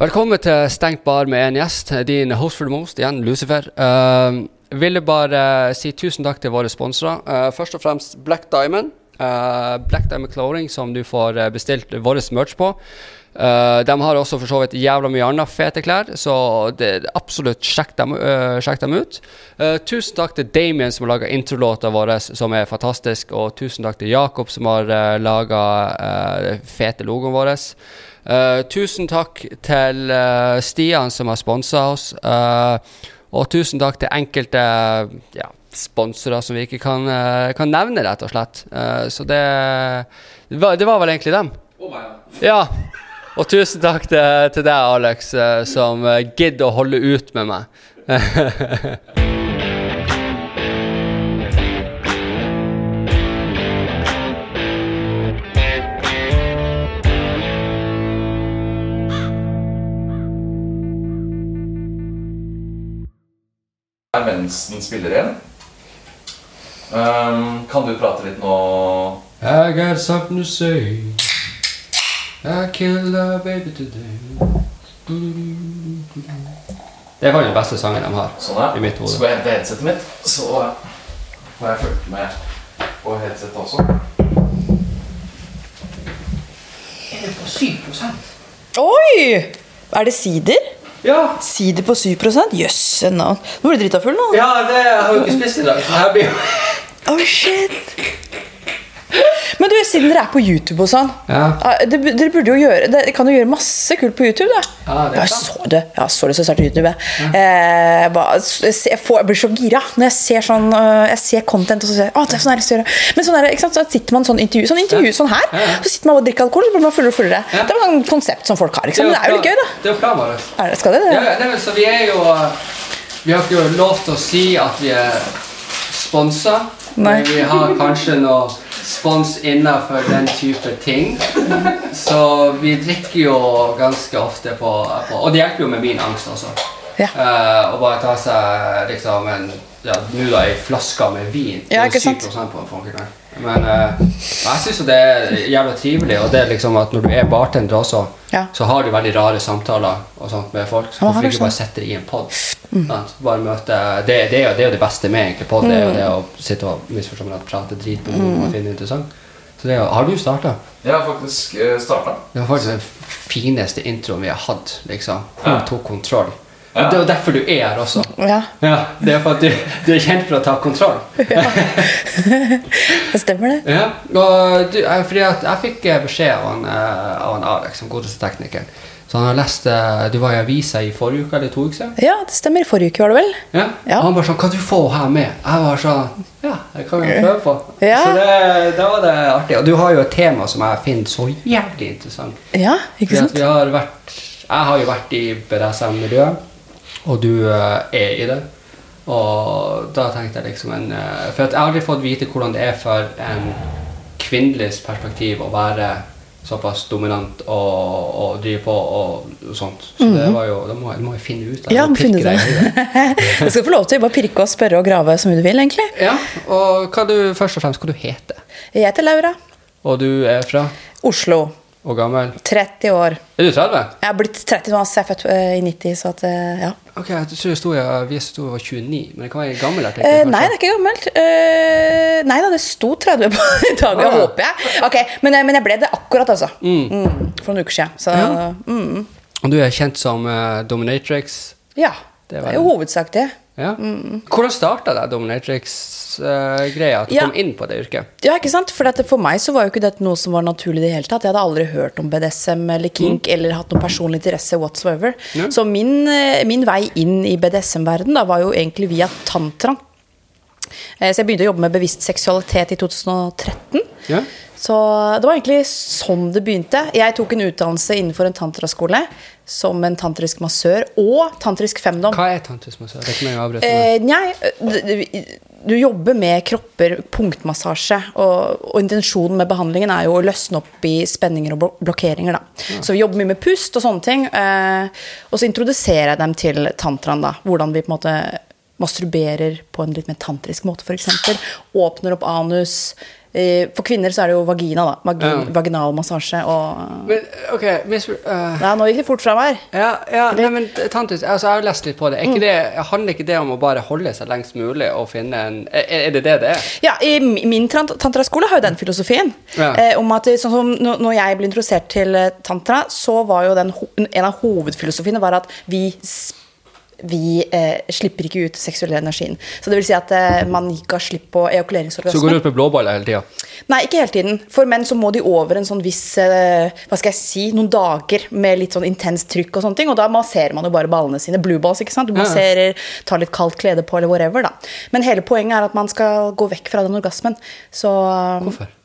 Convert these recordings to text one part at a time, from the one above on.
Velkommen til Stengt bar med en gjest. Din host for the most, igjen Lucifer. Uh, ville bare si tusen takk til våre sponsorer. Uh, først og fremst Black Diamond. Uh, Black Diamond Clothing, som du får uh, bestilt vår merch på. Uh, de har også for så vidt jævla mye andre fete klær, så det, absolutt sjekk dem, uh, sjekk dem ut. Uh, tusen takk til Damien som har laga introlåta vår, som er fantastisk. Og tusen takk til Jakob som har uh, laga fete logoen vår. Tusen takk til Stian som har sponsa oss. og tusen takk til enkelte ja, sponsorer som vi ikke kan, kan, nevne, rett og slett. så det, det, var, det var vel egentlig dem. Oh ja. Og tusen takk til, til deg, Alex, som gidder å holde ut med meg. mens den spiller igjen. Um, kan du prate litt nå? I got something to say. I killed a baby today. Det var den beste sangen de har. Sånn, er. I mitt hode. Skal jeg hente headsetet mitt, så får jeg fulgt med på headsetet også. Er det på 7 Oi! Er det sider? Ja. Sider på 7 Jøsse navn. Nå blir du drita full nå. ja, det har jeg ikke spist i dag. Så her blir jo Oh, shit. Men du, siden dere er på YouTube og sånn Ja. ah, Dere burde jo gjøre Dere kan jo gjøre masse kult på YouTube, da. Ja, det jeg så det Ja, så det så på YouTube. jeg. Eh, bare, jeg, får, jeg blir så gira når jeg ser sånn øh, Jeg ser content og så ser jeg, å, det er sånn jeg skal gjøre. Men sånn, der, så sitter man sånn intervju Sånn intervju sånn her, så sitter man og drikker alkohol, så blir man fullere og fullere. Det er et konsept som folk har. Sant? Men det er jo litt gøy, da. Det er jo planen vår. Er det, skal det det? Ja, så vi er jo Vi har ikke lov til å si at vi er sponsa. Nei. Men vi har kanskje noe spons innenfor den type ting. Så vi drikker jo ganske ofte på, på Og det hjelper jo med min angst også. Ja. Uh, bare ta seg liksom en ja, Nå da ei flaske med vin. Ja, ikke sant? 7 på en funkekveld. Men eh, jeg syns jo det er jævla trivelig, og det er liksom at når du er bartender også, Ja. så har du veldig rare samtaler og sånt med folk. Så hvorfor ikke bare sånn. sette det i en pod? Mm. Bare møte det, det, er jo, det er jo det beste med egentlig pod, det er jo det å sitte og misforstå at prate drit på noe man finner interessant. Så det er jo, har du starta? Jeg har faktisk uh, starta. Det var faktisk den fineste introen vi har hatt. liksom. Hun Ja. tok kontroll. Ja. Det er jo derfor du er her også. Ja, Ja, Det er for at du, du er kjent for å ta kontroll. det stemmer det. Ja, og du, fordi at jeg fikk eh, beskjed av han, eh, av han Alex, som godeste teknikeren. Så han har lest eh, Du var i avisa i forrige uke eller to uker siden? Ja, det stemmer. Forrige uke var det vel? Ja. Ja. Og han bare sånn Kan du få her med? Jeg var sånn Ja, det kan vi prøve på. Ja. Så det, da var det artig. Og du har jo et tema som jeg finner så jævlig interessant. Ja, ikke sant? vi har vært Jeg har jo vært i BDSM-miljøet, og du eh, er i det. Og da tenkte jeg liksom en eh, For jeg har aldri fått vite hvordan det er for en kvinnelig perspektiv å være såpass dominant og, og drive på og, og sånt. Så det var jo Da må må jeg finne ut av Mhm. Ja, finne ut det. Du skal få lov til å bare pirke og spørre og grave mye du vil, egentlig. Ja, og hva du, først og fremst hva du heter. Jeg heter Laura. Og du er fra? Oslo. Og gammel? 30 år. Er du 30? Jeg har blitt 30 nå, jeg er født eh, i 90, så at eh, ja. Ok, jeg tror jeg sto i avisen sto jeg var 29, men det kan være gammel artikkel. Eh, kanskje? nei, det er ikke gammelt. Eh, nei da, det sto 30 på i dag, Ah. håper jeg. Ok, men, men jeg ble det akkurat, altså. Mm, for noen uker siden. Så Ja. mm, du er kjent som uh, Dominatrix. ja. Det Det er jo hovedsak det. Ja. Hvordan starta det Dominatrix-greia? at du Ja. kom inn på det yrket? Ja, ikke sant? For dette, for meg så var jo ikke dette noe som var naturlig i det hele tatt. Jeg hadde aldri hørt om BDSM eller kink eller hatt noen personlig interesse whatsoever. Ja. Så min, eh, min vei inn i BDSM-verden da var jo egentlig via tantra. Eh, Så jeg begynte å jobbe med bevisst seksualitet i 2013. Ja. Så det var egentlig sånn det begynte. Jeg tok en utdannelse innenfor en tantraskole som en tantrisk massør og tantrisk femdom. Hva er tantrisk massør? Det meg å. Eh, nei, d- du jobber med kropper, punktmassasje, og, og intensjonen med behandlingen er jo å løsne opp i spenninger og blokkeringer. Da. Så vi jobber mye med pust og sånne ting. Eh, og så introduserer jeg dem til tantraen, da. Hvordan vi på en måte masturberer på en litt mer tantrisk måte, f.eks. Åpner opp anus. eh, For kvinner så er det jo vagina, da. Vagin, Ja. Vaginal massasje og Men OK, mis, uh, Ja, nå gikk det fort fra meg. Ja, ja nei, men tantus, altså, jeg har lest litt på det. Ikke det. Handler ikke det om å bare holde seg lengst mulig og finne en Er, er det det det er? Ja, i min tantraskole har jo den filosofien. Ja. Eh, om at sånn som når jeg ble introdusert til eh, tantra, så var jo den en av hovedfilosofiene var at vi s- vi eh, slipper ikke ut seksuell energien. Så det vil si at eh, man har slipp på Så du ut med blåballer hele tida? Nei, ikke hele tiden. For menn så må de over en sånn viss eh, Hva skal jeg si Noen dager med litt sånn intenst trykk og sånne ting. Og da masserer man jo bare ballene sine. Blue balls, ikke sant. Du masserer, tar litt kaldt klede på eller whatever, da. Men hele poenget er at man skal gå vekk fra den orgasmen. Så Hvorfor?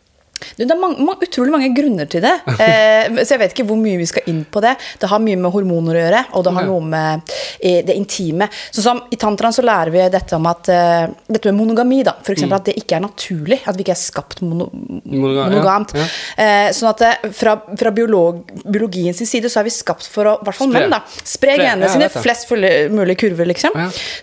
Det er mange, mange, utrolig mange grunner til det. Eh, så jeg vet ikke hvor mye vi skal inn på det. Det har mye med hormoner å gjøre, og det har noe med eh, det intime. Sånn som I tantraen så lærer vi dette om at eh, dette med monogami, da. For Mm. eksempel at det ikke er naturlig. At vi ikke er skapt mono, Monoga- ja, monogamt. ja. Eh, sånn at det, fra, fra biolog, biologiens side så er vi skapt for å I hvert fall menn, da. Spre genene ja, sine. Flest mulig kurver, liksom.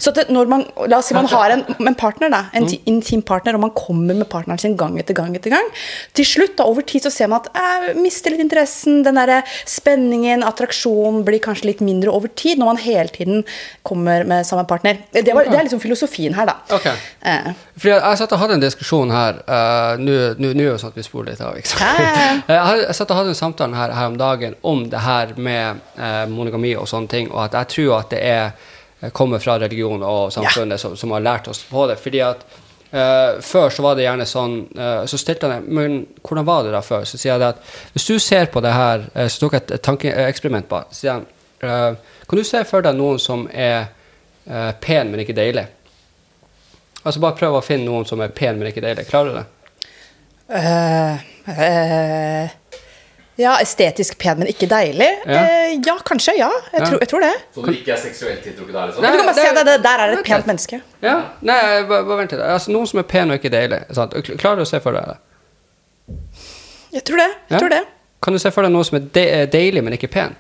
Så at når man La oss si man har en, en partner, da. Mm. En ti- intim partner, og man kommer med partneren sin gang etter gang etter gang. Til slutt, da, over tid, så ser man at jeg mister litt interessen. Den derre spenningen, attraksjonen, blir kanskje litt mindre over tid når man hele tiden kommer med samme partner. Det, var, det er liksom filosofien her, da. Ok. Eh, Fordi jeg, jeg satt og hadde en diskusjon her uh, Nå er det jo sånn at vi spoler litt av. ikke sant? Ja, ja, ja. jeg, satt og hadde en samtale her, her om dagen om det her med uh, monogami og sånne ting, og at jeg tror at det er kommer fra religion og samfunnet som, som har lært oss på det. fordi at eh, Før så var det gjerne sånn uh, Så stilte han det, men hvordan var det da før? Så sier jeg at hvis du ser på det her uh, Så tok jeg et, tankeeksperiment på Så sier han Kan du se for deg noen som er pen, men ikke deilig? Altså Bare prøv å finne noen som er pen, men ikke deilig. Klarer du det? Uh, eh, ja, estetisk pen, men ikke deilig? Ja. Eh, ja kanskje. Ja, jeg, Ja. Tror, jeg tror det. Så du ikke er seksuelt tiltrukket der, liksom? Nei. Du kan bare det- se det, det, Der er det et pent menneske. Ja? Nei, bare, bare vent litt. Altså, noen som er pen og ikke deilig. Sant? Klarer du å se for deg det? Jeg tror det. Ja? tror det. Kan du se for deg noen som er de deilig, men ikke pen?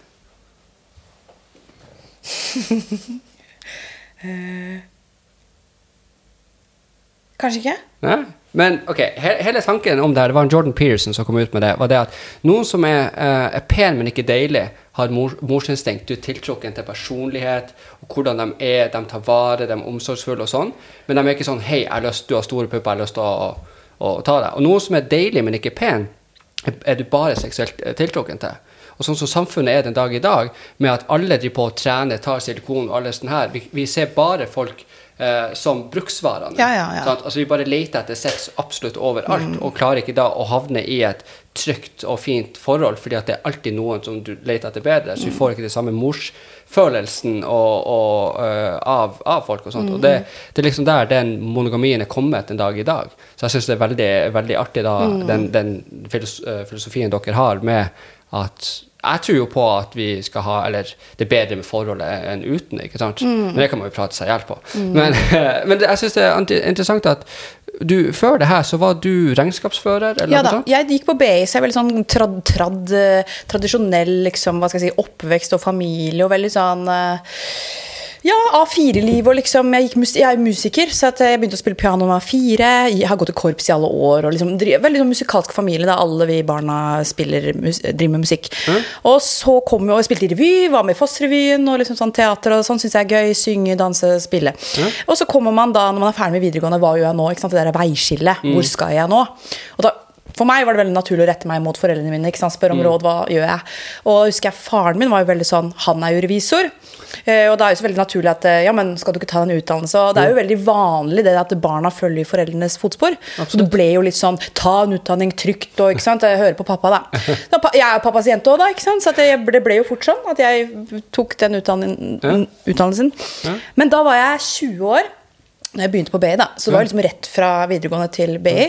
Kanskje ikke? Nei? Men ok, hele tanken om det her, det var Jordan Peterson som kom ut med det, var det at noen som er, eh, er pen, men ikke deilig, har mor morsinstinkt. Du er tiltrukken til personlighet, og hvordan de er, de tar vare, de er omsorgsfulle og sånn. Men de er ikke sånn 'Hei, lyst, du har store pupper, jeg har lyst til å, å, å ta deg'. Og noen som er deilig, men ikke pen, er- du bare seksuelt eh, tiltrukken til. Og sånn som samfunnet er den dag i dag, med at alle driver på og trener, tar silikon og alle sånn her, vi, vi ser bare folk eh, som bruksvarene. Ja, ja, ja. Sånn Altså Vi bare leter etter sex absolutt overalt, og klarer ikke da å havne i et trygt og fint forhold, fordi at det er alltid noen som du leter etter bedre, så vi får ikke den samme morsfølelsen og, og, uh, av, av folk og sånt. Og det, det er liksom der den monogamien er kommet en dag i dag. Så jeg syns det er veldig, veldig artig da, den, den filos øh, filosofien dere har med at jeg tror jo på at vi skal ha Eller det er bedre med forholdet enn uten. ikke sant? Men det kan man jo prate seg i hjel på. Men, men det, jeg syns det er interessant at du, før det her så var du regnskapsfører? eller Ja da. sånt? Jeg gikk på BI, så jeg er veldig sånn trad, trad, eh, tradisjonell liksom, hva skal jeg si, oppvekst og familie og veldig sånn eh, ja, A4-liv og liksom Jeg, gikk, mus- jeg er musiker, så jeg begynte å spille piano da jeg var fire. Jeg har gått i korps i alle år. og liksom, Veldig sånn musikalsk familie. da Alle vi barna spiller, mus, driver med musikk. Og så kom jo, jeg spilte i revy, var med i Foss-revyen og liksom sånn teater. og Sånn syns jeg er gøy. Synge, danse, spille. Og så kommer man da, når man er ferdig med videregående, hva gjør jeg nå? ikke sant, Det der veiskillet. Hvor skal jeg nå? Og da for meg var det veldig naturlig å rette meg mot foreldrene mine. ikke sant? Spørre om råd, hva gjør jeg? Og jeg husker jeg Faren min var jo veldig sånn, han er jo revisor. Eh, og da er jo så veldig naturlig at eh, ja, men skal du ikke ta en utdannelse? Og det er jo veldig vanlig det at barna følger foreldrenes fotspor. Så det ble jo litt sånn ta en utdanning trygt og ikke sant? Jeg hører på pappa, da. da jeg er jo pappas jente òg, da. ikke sant? Så det, ble jo fort sånn at jeg tok den utdanning, utdannelsen. Men da var jeg 20 år når jeg begynte på BI, da, så det var liksom rett fra videregående til BI.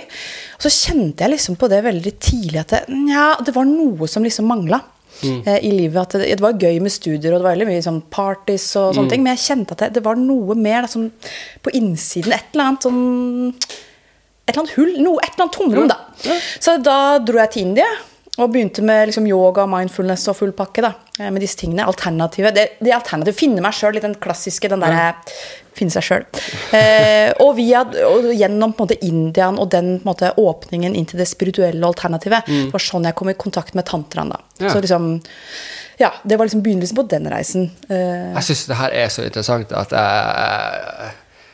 Og så kjente jeg liksom på det veldig tidlig at det, ja, det var noe som liksom mangla. Mm. I livet at det, det var gøy med studier og det var veldig mye sånn parties og sånne ting, men jeg kjente at det, det var noe mer da, som på innsiden. Et eller annet sånn Et eller annet hull, No, et eller annet tomrom, da. Så da dro jeg til India. Og begynte med liksom yoga, mindfulness og full pakke. da, eh, Med disse tingene. Alternativet. Det, det alternativet finne meg sjøl, litt den klassiske, den derre finne seg sjøl. Eh, og, og gjennom på en måte Indiaen og den måte, åpningen inn til det spirituelle alternativet, det var sånn jeg kom i kontakt med tantraen. da. Ja. Så liksom, ja, Det var liksom begynnelsen på den reisen. Eh, Jeg syns det her er så interessant at jeg,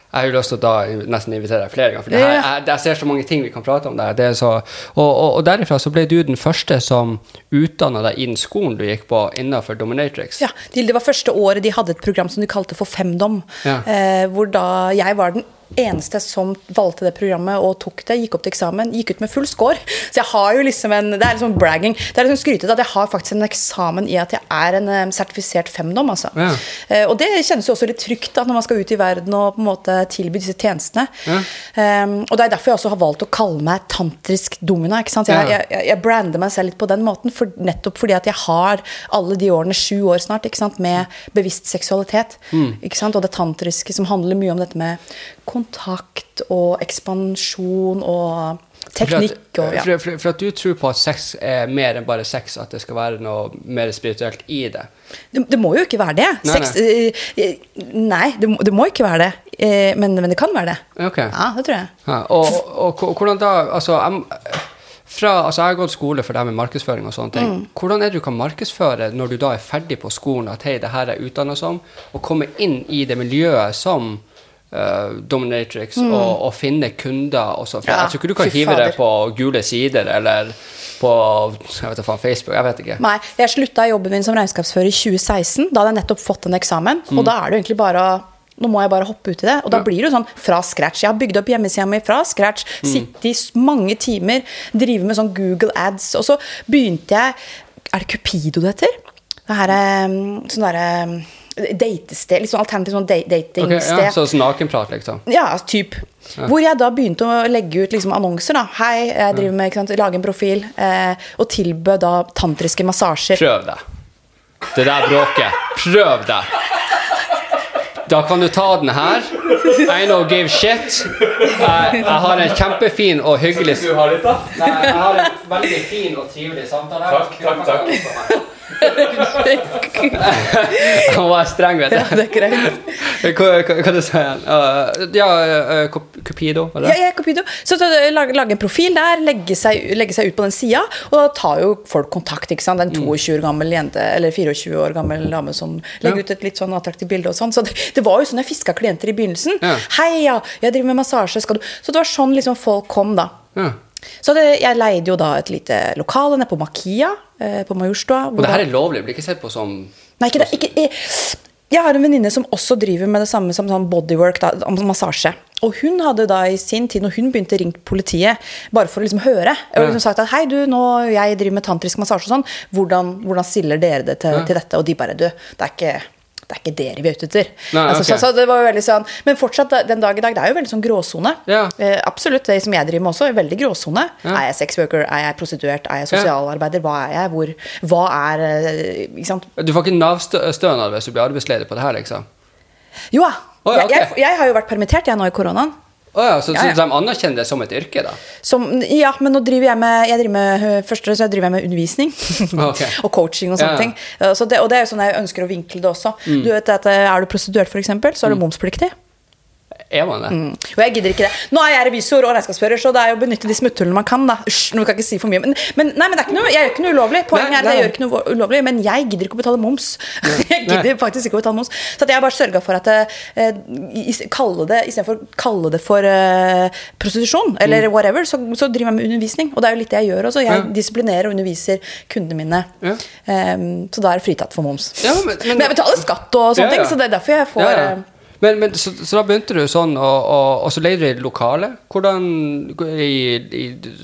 jeg har jo lyst til å da nesten invitere deg flere ganger. For det her, jeg, jeg ser så mange ting vi kan prate om der. Det så, og, og, og derifra så ble du den første som utdanna deg innen skolen du gikk på innenfor Dominatrix. Ja, Det var første året de hadde et program som de kalte for Femdom. Ja. Eh, hvor da jeg var den eneste som valgte det programmet og tok det, gikk opp til eksamen, gikk ut med full score. Så jeg har jo liksom en Det er liksom bragging. Det er liksom skrytete at jeg har faktisk en eksamen i at jeg er en sertifisert femdom, altså. Ja. Eh, og det kjennes jo også litt trygt da, når man skal ut i verden og på en måte tilby disse tjenestene. Ja. Um, og det er derfor jeg også har valgt å kalle meg tantrisk domina. ikke sant? Jeg, jeg, jeg brander meg selv litt på den måten, for, nettopp fordi at jeg har alle de årene, sju år snart, ikke sant, med bevisst seksualitet. Mm. Ikke sant? Og det tantriske som handler mye om dette med kontakt og ekspansjon og teknikk. Og, ja. for, for, for at du tror på at sex er mer enn bare sex, at det skal være noe mer spirituelt i det. det, det må jo ikke være det. Nei, Sex, nei. Uh, nei det, det må ikke være det. Uh, men, men det kan være det. Okay. Ja, det tror jeg. Ja, og, og, hvordan da Altså, jeg, fra, altså jeg har gått skole for det med markedsføring og sånne ting. Hvordan er det du kan markedsføre når du da er ferdig på skolen at hei, det her er utdanna som, og komme inn i det miljøet som uh, Dominatrix og, og finne kunder og så. Ja, jeg tror ikke du kan hive deg på gule sider eller på jeg vet ikke, Facebook. Jeg vet ikke. Nei, jeg slutta jobben min som regnskapsfører i 2016. Da hadde jeg nettopp fått en eksamen. Og da er det egentlig bare å nå må jeg bare hoppe ut i det. Og da blir det jo sånn fra scratch. Jeg har bygd opp hjemmesida mi fra scratch. Sitte i mange timer, drive med sånn Google ads. Og så begynte jeg Er det Cupido det heter? Det her er mm, sånn derre datested. liksom alternativt sånn datingsted. Okay, ja, så sånn nakenprat, liksom. Ja, typ. Hvor jeg da begynte å legge ut liksom annonser. da. Hei, jeg driver med ikke sant, lage en profil. Eh, og tilbød da tantriske massasjer. Prøv det. Det der bråket. Prøv det. Da kan du ta den her. I no give shit. Jeg, jeg har en kjempefin og hyggelig Du har litt, da? Nei, jeg har en veldig fin og trivelig samtale. her. Takk, takk, takk. Han var streng, vet du. Ja, det er greit. Hva, hva, hva du sa han? Uh, ja, uh, Cupido, var Ja, det? er Cupido. Så lage, lage en profil der, legge seg, legge seg ut på den sida, og da tar jo folk kontakt. ikke sant? Det er en 22 år gammel jente, eller 24 år gammel dame som legger Ja. ut et litt sånn attraktivt bilde. og sånn. Så det, det var jo sånn jeg fiska klienter i begynnelsen. Ja. 'Hei, ja, jeg driver med massasje, skal du Så det var sånn liksom folk kom, da. Ja. Så det, jeg leide jo da et lite lokale nede på Makia, eh, på Majorstua. Og det her er lovlig, blir ikke sett på som Nei, ikke det. Ikke, jeg, jeg har en venninne som også driver med det samme som sånn bodywork, da, massasje. Og hun hadde da i sin tid, når hun begynte ringt politiet, bare for å liksom høre, og liksom sagt at hei, du, nå jeg driver med tantrisk massasje og sånn, hvordan, hvordan stiller dere det til, til dette? Og de bare, du, det er ikke det er ikke dere vi er ute etter. Nei, altså, okay. så, så det var jo veldig sånn, Men fortsatt, den dag i dag, det er jo veldig sånn gråsone. Ja. Eh, absolutt. Det som jeg driver med også, er veldig gråsone. Ja. Er jeg sexworker? Er jeg prostituert? Er jeg sosialarbeider? Hva er jeg? Hvor, hva er eh, Ikke sant? Du får ikke Nav-stønad hvis du blir arbeidsledig på det her, liksom? Jo da. Oh, ja, okay. jeg, jeg, jeg har jo vært permittert jeg nå i koronaen. Å ja, så, Ja, ja. så de anerkjenner det som et yrke, da? Som, ja, men nå driver jeg med jeg driver med, øh, Først og fremst driver jeg med undervisning. okay. og coaching og sånne. Mm. ting. Uh, Så det, og det er jo sånn jeg ønsker å vinkle det også. Du vet at uh, Er du prostituert, f.eks., så er du momspliktig. Er man det? Mm. Og jeg gidder ikke det. Nå er jeg revisor og regnskapsfører, så det er jo å benytte de smutthullene man kan. da Usch, nå kan jeg ikke si for mye. Men, men, nei, men det er ikke noe, jeg gjør ikke noe ulovlig. Poenget Nei, er at jeg gjør ikke noe ulovlig, men jeg gidder ikke å betale moms. jeg gidder faktisk ikke å betale moms. Så jeg har bare sørga for at eh, i- kalle det istedenfor å kalle det for eh, prostitusjon, eller Mm. whatever, så, så driver jeg med undervisning. Og det er jo litt det jeg gjør også. Jeg Ja. disiplinerer og underviser kundene mine. Ja. Um, så da er det fritatt for moms. Ja, men- men- men jeg betaler skatt og sånne ting, så det er derfor jeg får eh, Men, men så, så da begynte du sånn, og, og, og så leide du i lokale? Hvordan i, I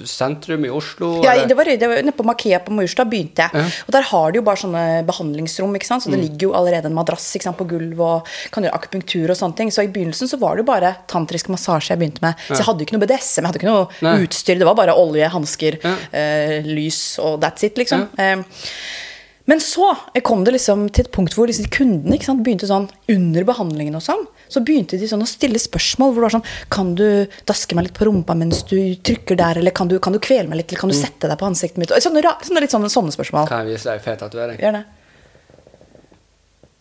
sentrum i Oslo? Ja, det var, det var nede på Makea på Majorstua begynte jeg. Ja. Og der har de jo bare sånne behandlingsrom, ikke sant? så Mm. det ligger jo allerede en madrass ikke sant, på gulv og kan gjøre akupunktur og sånne ting. Så i begynnelsen så var det jo bare tantrisk massasje jeg begynte med. Så jeg hadde jo ikke noe BDSM, jeg hadde ikke noe Nei. utstyr. Det var bare olje, hansker, Ja. eh, lys og that's it, liksom. Eh, men så kom det liksom til et punkt hvor liksom kundene sant, begynte sånn under behandlingen og sånn, så begynte de sånn å stille spørsmål hvor det var sånn Kan du daske meg litt på rumpa mens du trykker der, eller kan du, kan du kvele meg litt, eller kan du sette deg på ansiktet mitt? Sånne, sånne, litt sånne, sånne spørsmål. Kan jeg vise deg en fet tatovering? Gjør det.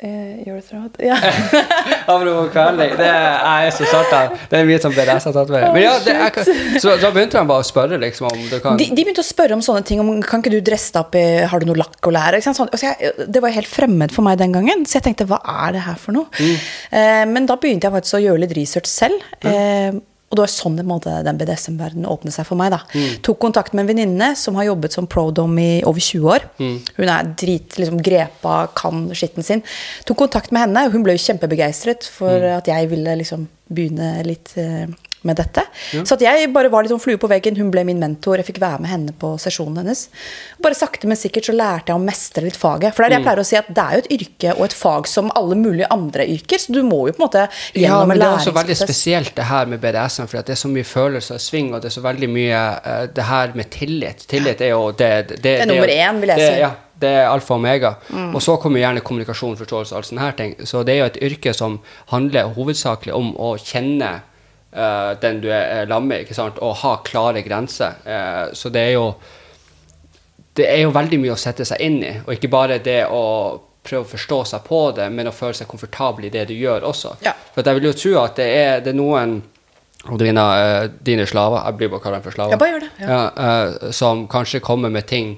Eh, your throat. Ja. Det er jeg så sart av. Det er mye som BDS har tatt med. Men ja, er, så da begynte de bare å spørre liksom om du kan De, de begynte å spørre om sånne ting. Om, kan ikke du dresse deg opp i Har du noe lakk å lære? Sånn, jeg, det var helt fremmed for meg den gangen, så jeg tenkte hva er det her for noe? Eh, men da begynte jeg faktisk å gjøre litt research selv. Eh, og det var sånn det, måtte den BDSM-verdenen åpnet seg for meg. da. Tok kontakt med en venninne som har jobbet som prodom i over 20 år. Hun er drit, liksom grepa, kan skitten sin. Tok kontakt med henne, og hun ble jo kjempebegeistret for at jeg ville liksom begynne litt eh, med dette. Så at jeg bare var litt sånn flue på veggen. Hun ble min mentor. Jeg fikk være med henne på sesjonen hennes. Bare sakte, men sikkert så lærte jeg å mestre litt faget. For det er det jeg pleier å si at det er jo et yrke og et fag som alle mulige andre yrker, så du må jo på en måte Ja, gjennom men en det er også veldig spesielt det her med BDSM, for det er så mye følelser og sving, og det er så veldig mye uh, det her med tillit. Tillit er jo det Det, det, er nummer én, vil jeg det, si. Mm. Ja, det er alfa og omega. Og så kommer gjerne kommunikasjon, forståelse og alle sånne her ting. Så det er jo et yrke som handler hovedsakelig om å kjenne eh, den du er med, ikke sant, og ha klare grenser. Uh, så det er jo det er jo veldig mye å sette seg inn i, og ikke bare det å prøve å forstå seg på det, men å føle seg komfortabel i det du gjør også. Ja. For jeg vil jo tro at det er, det er noen av dine, eh, dine slaver, jeg blir bare kalt for slaver, Ja, bare gjør det, ja. eh, som kanskje kommer med ting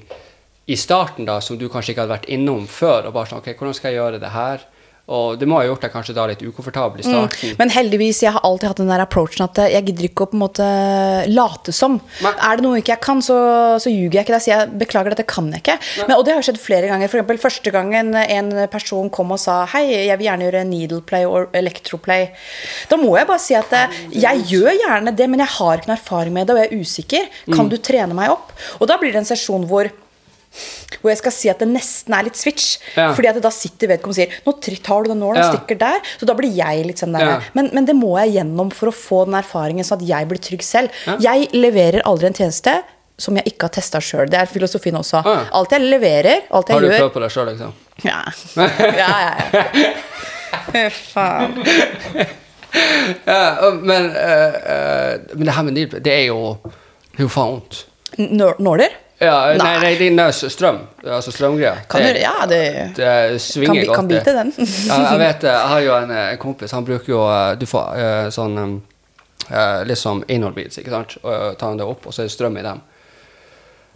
i starten da, som du kanskje ikke hadde vært innom før, og bare sånn, ok, hvordan skal jeg gjøre det her? Og det må ha gjort deg kanskje da litt ukomfortabel i starten. Men heldigvis, jeg har alltid hatt den der approachen at jeg gidder ikke å på en måte late som. Nei. Er det noe ikke jeg kan, så, så ljuger jeg ikke. Da sier jeg beklager, dette kan jeg ikke. Men, og det har skjedd flere ganger. Eksempel første gangen en person kom og sa hei, jeg vil gjerne gjøre needleplay og electroplay. Da må jeg bare si at eh, jeg gjør gjerne det, men jeg har ikke noe erfaring med det, og jeg er usikker. Kan du trene meg opp? Og da blir det en sesjon hvor hvor jeg skal si at det nesten er litt switch. Ja. Fordi at da sitter vedkommende og sier Nå tar du den nålen og stikker der. Så da blir jeg litt sånn der. Ja. Men, men det må jeg gjennom for å få den erfaringen, sånn at jeg blir trygg selv. Ja. Jeg leverer aldri en tjeneste som jeg ikke har testa sjøl. Det er filosofien også. Ja. Alt jeg leverer, alt jeg gjør Har du gjør prøvd på deg sjøl, liksom? Ja, ja, ja. ja. Faen. Ja, men, uh, uh, men det her med needleplay, det er jo det er jo faen vondt. Nåler? Ja, nei, Nei. er nøs- strøm. Altså strømgreier. Kan du Ja, det Det svinger Kan godt. kan bite den. ja, jeg vet det. Jeg har jo en, eh, en kompis, han bruker jo eh, Du får eh, sånn eh, litt som anal beads, ikke sant? Og eh, tar han det opp, og så er det strøm i dem.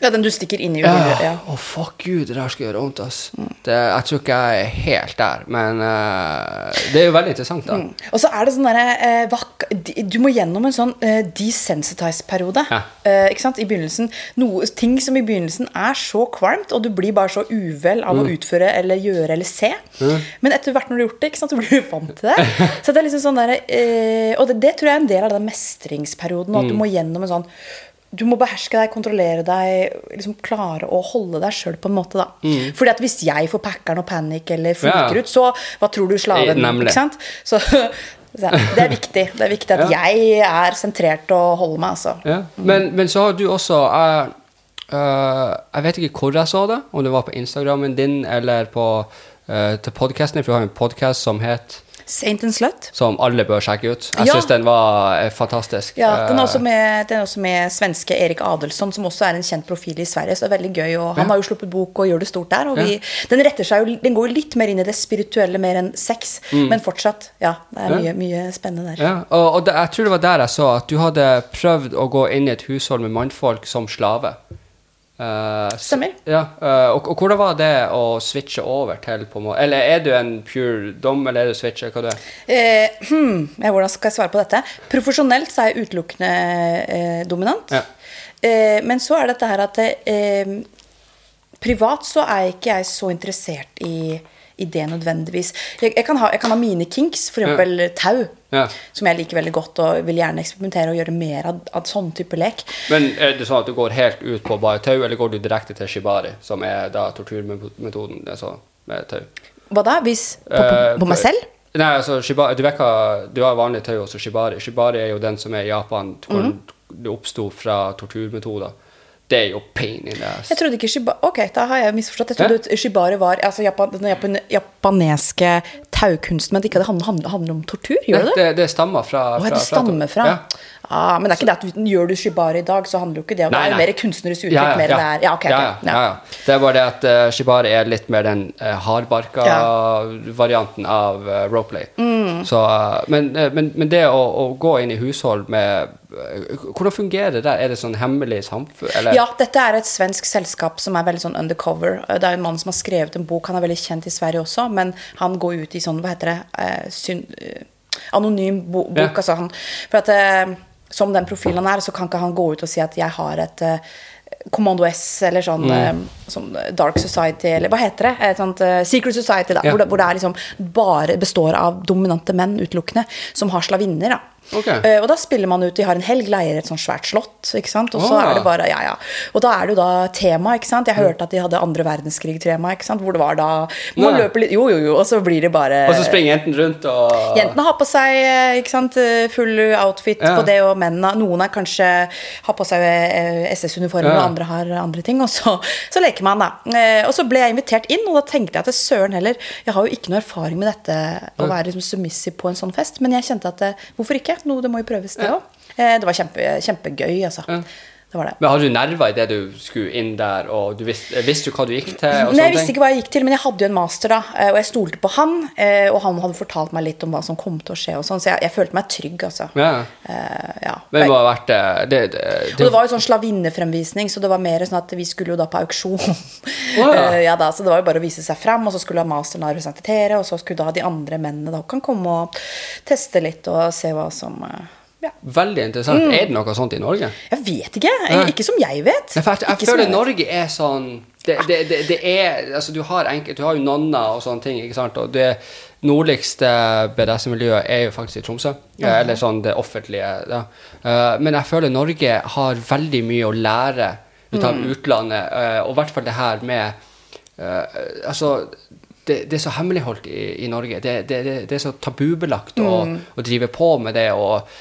Ja, den du stikker inn i Ja. Å, Ja. oh, fuck gud, det der skal gjøre vondt, ass. Det, jeg tror ikke jeg er helt der, men uh, det er jo veldig interessant, da. Og så er det sånn derre uh, Du må gjennom en sånn uh, desensitize-periode. Ja. Ikke sant? I begynnelsen. Noe, ting som i begynnelsen er så kvalmt, og du blir bare så uvel av å Mm. utføre eller gjøre eller se. Men etter hvert når du har gjort det, ikke sant, så blir du vant til det. Så det er liksom sånn der, eh, Og det, det tror jeg er en del av den mestringsperioden. At du Mm. må gjennom en sånn du må beherske deg, kontrollere deg, liksom klare å holde deg sjøl på en måte. da. Fordi at hvis jeg får packeren og panikk eller funker Ja. ut, så hva tror du slaven Nemlig. Ikke sant? Så, så det er viktig. Det er viktig at Ja. jeg er sentrert og holder meg, altså. Ja. Men, men så har du også jeg, uh, jeg vet ikke hvor jeg så det, om det var på Instagrammen din eller på uh, til podkasten, for du har en podkast som het Saint and Slut. som alle bør sjekke ut. Jeg Ja. syns den var eh, fantastisk. Ja, den er, også Eh, med, den er også med svenske Erik Adelsson, som også er en kjent profil i Sverige. Så det er veldig gøy, og Han Ja. har jo sluppet bok og gjør det stort der. Vi, Ja. den, retter seg jo, den går jo litt mer inn i det spirituelle mer enn sex. Men fortsatt, ja. Det er Mm. Mye, mye spennende der. ja. Og, og det, jeg tror det var der jeg så at du hadde prøvd å gå inn i et hushold med mannfolk som slave. S- Stemmer. Ja, uh, og, og hvordan var det å switche over til på måte Eller er du en pure dom, eller er du switcher? Hva du er? Eh, hmm, hvordan skal jeg svare på dette? Profesjonelt så er jeg utelukkende eh, dominant. Ja. Eh, men så er dette her at eh, privat så er ikke jeg så interessert i, i det nødvendigvis. Jeg, jeg, kan ha, jeg kan ha mine kinks, f.eks. tau, Ja. som jeg liker veldig godt og vil gjerne eksperimentere og gjøre mer av, av sånn type lek. Men er det sånn at du går helt ut på bare tau, eller går du direkte til shibari, som er da torturmetoden det er så, med tau? Hva da? Hvis på, på, Eh, på meg selv? Nei, altså, shibari, du hva, du har vanlig tau også shibari. Shibari er jo den som er i Japan, hvor Mhm. det oppsto fra torturmetoder. Det er jo pain in the ass. Jeg trodde ikke shibari Ok, da har jeg misforstått. Jeg trodde ja? shibari var altså Japan, den japan, japaneske taukunsten, men det ikke handler, handler, handler om tortur? Gjør det det? det, stammer fra, fra, fra det stammer fra Ja. Ah, men det er ikke det at du, gjør du shibari i dag, så handler jo ikke det om det er jo mer kunstnerisk uttrykk. mer det er, ja, ok, ok, ja, ja, ja, ja. Det er bare det at uh, shibari er litt mer den uh, hardbarka varianten av uh, roleplay. Mm. Så, uh, men, uh, men, men det å, å gå inn i hushold med Hvordan fungerer det der? Er det sånn hemmelig samfunn? Eller? Ja, dette er et svensk selskap som er veldig sånn undercover. Det er en mann som har skrevet en bok, han er veldig kjent i Sverige også, men han går ut i sånn, hva heter det, anonym bo bok. Ja. Altså han, for at som den profilen han er, så kan ikke han gå ut og si at jeg har et Commando Kommando S eller sånn, mm. sånn Dark Society, eller hva heter det? Et sånt uh, Secret Society, da, Ja. hvor, det, hvor det er liksom bare består av dominante menn utelukkende, som har slavinner, da. Ok. Uh, og da spiller man ut, de har en helg, leier et sånt svært slott, ikke sant? og så oh. er det bare, ja, ja. Og da er det jo da tema, ikke sant? Jeg hørte at de hadde andre verdenskrig-tema, ikke sant? Hvor det var da, man Nei. løper litt, jo, jo, jo, og så blir det bare... Og så springer jentene rundt og Jentene har på seg eh, ikke sant, eh, full outfit Ja. på det, og mennene Noen er kanskje har på seg SS-uniformer, Ja. og andre har andre ting. Og så, så leker man, da. Uh, Og så ble jeg invitert inn, og da tenkte jeg at søren heller Jeg har jo ikke noe erfaring med dette å være liksom submissive på en sånn fest, men jeg kjente at hvorfor ikke? Noe, det må jo prøves, det òg. Det var kjempe, kjempegøy, altså. Det var det. Men Hadde du nerver idet du skulle inn der, og du visste, visste du hva du gikk til? Nei, jeg visste ikke hva jeg gikk til, men jeg hadde jo en master, da. eh, Og jeg stolte på han. eh, Og han hadde fortalt meg litt om hva som kom til å skje, og sånn, så jeg, jeg følte meg trygg, altså. Ja. Uh, ja. Men det må ha vært det, det, det, Og det var jo sånn slavinnefremvisning, så det var mer sånn at vi skulle jo da på auksjon. ja. Uh, ja da, Så det var jo bare å vise seg fram, og så skulle masteren representere, og så skulle da de andre mennene da kan komme og teste litt og se hva som eh, Ja. Veldig interessant. Mm. Er det noe sånt i Norge? Jeg vet ikke. Jeg, Ikke som jeg vet. Nei, jeg, jeg føler. Norge er sånn det, det, det, det er Altså, du har enkelt Du har jo nonner og sånne ting? Og det nordligste BDS-miljøet er jo faktisk i Tromsø. Ja, Eller sånn det offentlige. Ja. Eh, men jeg føler Norge har veldig mye å lære ut av utlandet, eh, og i hvert fall det her med eh, Altså det, det er så hemmeligholdt i, i Norge. Det, det, det, er så tabubelagt å, å drive på med det. og eh,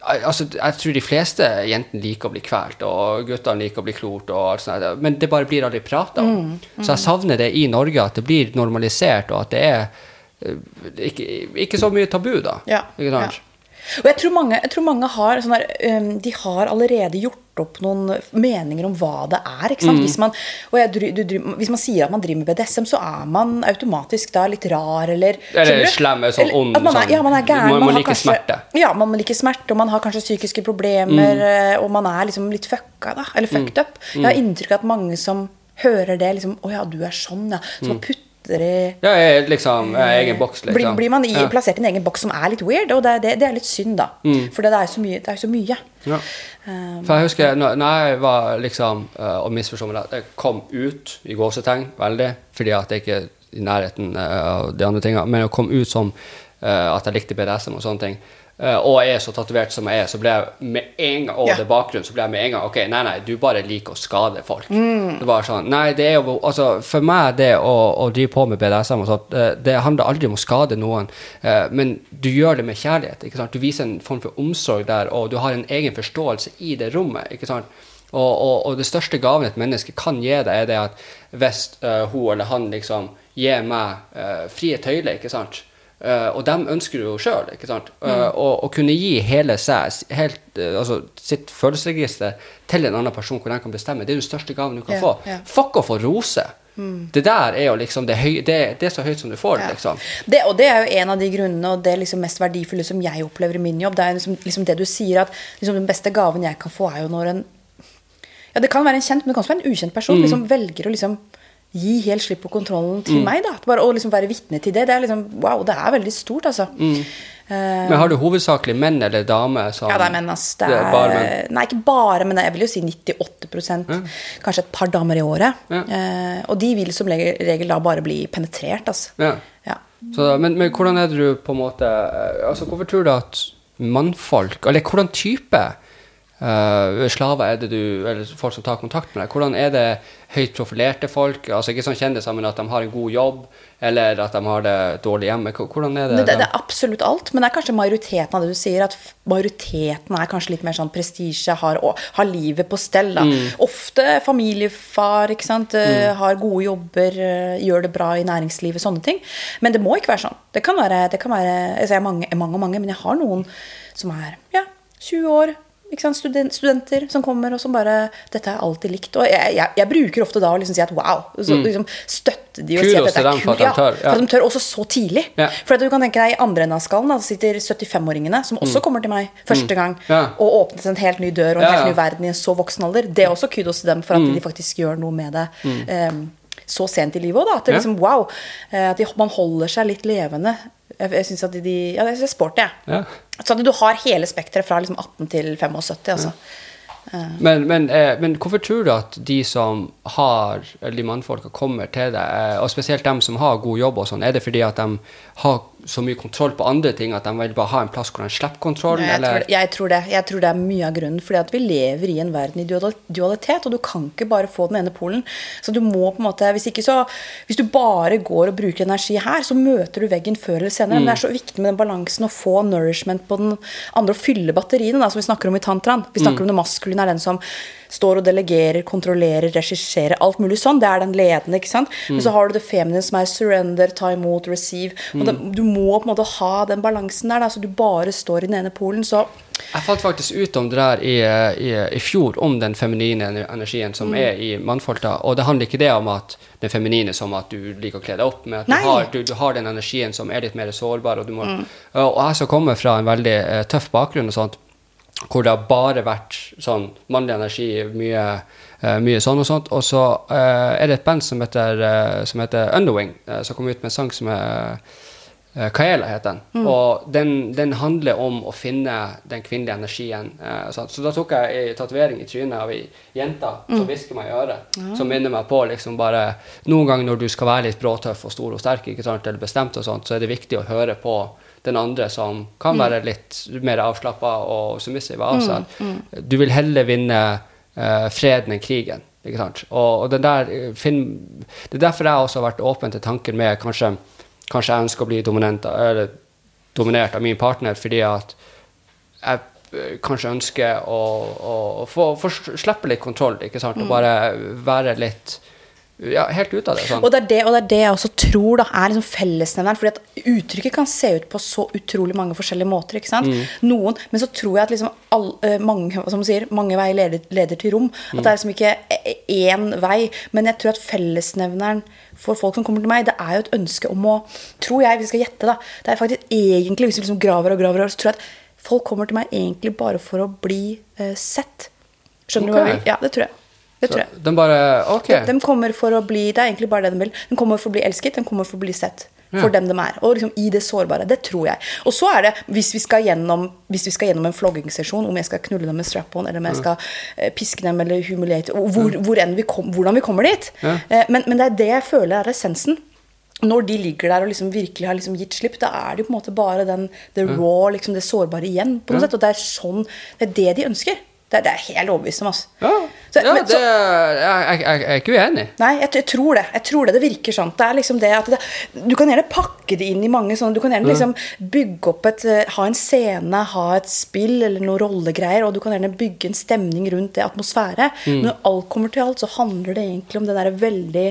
altså, Jeg tror de fleste jentene liker å bli kvalt, og guttene liker å bli klort. Men det bare blir aldri prata om. Så jeg savner det i Norge, at det blir normalisert, og at det er eh, ikke, ikke så mye tabu, da. Ja, Ikke sant? ja. Og jeg tror mange, jeg tror mange har sånn der, De har allerede gjort opp noen meninger om hva det er. Mm. Hvis, man, jeg, du, du, hvis man sier at man driver med BDSM, så er man automatisk da litt rar eller Eller slem, sånn ond, man er, sånn- Ja, man er gæren. man man, liker kanskje, smerte. Ja, man liker smerte, og man har kanskje psykiske problemer, Mm. eh, og man er liksom litt fucka, da. Eller fucked up. Jeg har inntrykk av at mange som hører det, liksom Å ja, du er sånn, ja. Som Mm. putter i Ja, jeg liksom jeg egen boks, liksom. blir, blir man i, ja. plassert i en egen boks som er litt weird, og det, det, det er litt synd, da. Mm. For det er jo så mye. Det er så mye. Ja. Um, For jeg husker når, når jeg var liksom uh, Og misforstå meg rett, jeg kom ut i gåsetegn veldig, fordi at jeg ikke er i nærheten eh, av de andre tingene, men å komme ut som eh, at jeg likte BDSM og sånne ting, eh, og jeg er så tatovert som jeg er, så ble jeg med en gang Og Ja. det bakgrunn, så ble jeg med en gang Ok, nei, nei, du bare liker å skade folk. Mm. Det var sånn Nei, det er jo Altså, for meg, det å, å drive på med BDSM og sånt, eh, det handler aldri om å skade noen, eh, men du gjør det med kjærlighet. ikke sant? Du viser en form for omsorg der, og du har en egen forståelse i det rommet. ikke sant? Og, og, og det største gaven et menneske kan gi deg, er det at hvis uh, hun eller han liksom gir meg uh, frie tøyler, ikke sant? Eh, og dem ønsker du jo sjøl, ikke sant? å og, og kunne gi hele seg, helt, uh, altså sitt følelsesregister til en annen person hvor den kan bestemme, det er den største gaven du kan yeah, få. Yeah. Fuck å få rose. Det der er jo liksom det, høy, det, det er så høyt som du får Ja. liksom. Det, og det er jo en av de grunnene og det liksom mest verdifulle som jeg opplever i min jobb. Det er liksom, liksom det du sier, at liksom den beste gaven jeg kan få, er jo når en Ja, det kan være en kjent, men det kan også være en ukjent person. Mm. liksom Velger å liksom gi helt slipp på kontrollen til meg. da Bare Å liksom være vitne til det. Det er liksom Wow, det er veldig stort, altså. Mm. Eh, Men har du hovedsakelig menn eller damer som Ja, det er menn, ass. Det Det er, er bare menn. Nei, ikke bare, men jeg vil jo si 98 ja. Kanskje et par damer i året. Ja. Eh, og de vil som regel, regel da bare bli penetrert, altså. Ja. Ja. Så, men, men hvordan er det du på en måte eh, altså Hvorfor tror du at mannfolk Eller hvordan type eh, slaver er det du Eller folk som tar kontakt med deg? Hvordan er det høyt profilerte folk? Altså Ikke sånn kjendiser, men at de har en god jobb, eller at de har det dårlig hjemme? Hvordan er det? Det, det, er absolutt alt, men det er kanskje majoriteten av det du sier. At majoriteten er kanskje litt mer sånn prestisje, har, har livet på stell. Da. Mm. Ofte familiefar, ikke sant. Mm. Har gode jobber, eh, gjør det bra i næringslivet, sånne ting. Men det må ikke være sånn. Det kan være, det kan være altså Jeg har mange, mange og mange, men jeg har noen som er ja, 20 år. Ikke sant? Studen- studenter som kommer og som bare 'Dette jeg alltid likt'. Og jeg, jeg, jeg bruker ofte da å liksom si at wow. Så, liksom, støtte de og si Mm. At dette er kult. de Ja, for at de tør også så tidlig. Ja. For at du kan tenke deg i andre enden av skallen da, sitter 75-åringene, som også kommer til meg første gang, Mm. Ja. og åpnet en helt ny dør og en Ja, helt ny verden i en så voksen alder. Det er også kudos til dem for at Mm. de faktisk gjør noe med det. Um, så sent i livet òg, da. At det liksom, wow. eh, At de, man holder seg litt levende. Jeg, jeg syns at de, de Ja, det er sporty, jeg. Ja. Så at du har hele spekteret fra liksom 18 til 75, altså. Men, men, eh, men hvorfor tror du at de som har, eller de mannfolka kommer til deg, eh, og spesielt dem som har god jobb og sånn, er det fordi at de har så mye kontroll på andre ting at de vil bare ha en plass hvor de slipper kontroll? Ja, jeg, eller? tror, jeg, tror det. jeg tror det er mye av grunnen. Fordi at vi lever i en verden i dualitet, og du kan ikke bare få den ene polen. Så du må på en måte, Hvis ikke så, hvis du bare går og bruker energi her, så møter du veggen før eller senere. Men det er så viktig med den balansen å få nourishment på den andre, og fylle batteriene, da, som vi snakker om i tantraen. Vi snakker om det maskuline er den som står og delegerer, kontrollerer, regisserer, alt mulig sånn. Det er den ledende, ikke sant. Men så har du det feminine som er surrender, ta imot, receive. Og det, du må på en måte ha den balansen der, da, så du bare står i den ene polen. Så Jeg fant faktisk ut om det der i, i, i fjor, om den feminine energien Mm. som er i mannfolka. Og det handler ikke det om at den feminine som at du liker å kle deg opp, men at du har, du, du har den energien som er litt mer sårbar. Og, du må, Mm. og jeg som kommer fra en veldig eh, tøff bakgrunn og sånt, hvor det har bare vært sånn mannlig energi, mye, uh, mye sånn og sånt. Og så uh, er det et band som heter, uh, som heter Underwing, som kom ut med en sang som er Kaela heter den. Og den, den handler om å finne den kvinnelige energien. så da tok jeg ei tatovering i trynet av ei jente som hvisker meg i øret. Som minner meg på liksom bare Noen ganger når du skal være litt bråtøff og stor og sterk, eller bestemt, og sånt, så er det viktig å høre på den andre som kan være litt mer avslappa og submissiv av seg. Du vil heller vinne uh, freden enn krigen. Ikke sant? Og, og den der, fin, det er derfor jeg også har vært åpen til tanken med kanskje, kanskje jeg ønsker å bli dominant, eller, dominert av min partner fordi at jeg eh, kanskje ønsker å, å, å få, få slippe litt kontroll, ikke sant? og bare være litt ja, helt ut av det. Sånn. Og det, er det, og det er det jeg også tror da, er liksom fellesnevneren. fordi at uttrykket kan se ut på så utrolig mange forskjellige måter. ikke sant? Noen, Men så tror jeg at liksom all, eh, mange, som sier, mange veier leder, leder til rom. At det er liksom ikke én vei. Men jeg tror at fellesnevneren for folk som kommer til meg, det er jo et ønske om å Tror jeg, vi skal gjette, da. Det er faktisk egentlig, hvis vi liksom graver og graver, så tror jeg at folk kommer til meg egentlig bare for å bli uh, sett. Skjønner du hva jeg vil? Ja, det tror jeg. Det tror jeg. De, bare okay. De, de kommer for å bli Det er egentlig bare det de vil. De kommer for å bli elsket, de kommer for å bli sett. For Ja. dem de er. Og liksom i det sårbare. Det tror jeg. Og så er det, hvis vi skal gjennom, hvis vi skal gjennom en floggingssesjon, om jeg skal knulle dem med strap-on, eller om jeg skal eh, piske dem eller humiliate hvor, hvor vi kom, Hvordan vi kommer dit. Ja. Eh, men, men det er det jeg føler er essensen. Når de ligger der og liksom virkelig har liksom gitt slipp, da er det jo på en måte bare den, the raw, liksom det sårbare igjen. på noe Ja. sett, Og det er sånn, det er det de ønsker. Det, det er jeg helt overbevist om. Altså. Ja, Så- ja men det, så- jeg, jeg, jeg er ikke uenig. Nei, jeg, jeg tror det. Jeg tror det, det virker sånn. Det er liksom det at det, Du kan gjerne pakke det inn i mange sånne Du kan gjerne liksom bygge opp et eh, Ha en scene, ha et spill eller noen rollegreier, og du kan gjerne bygge en stemning rundt det, atmosfære. Men når alt kommer til alt, så handler det egentlig om det der veldig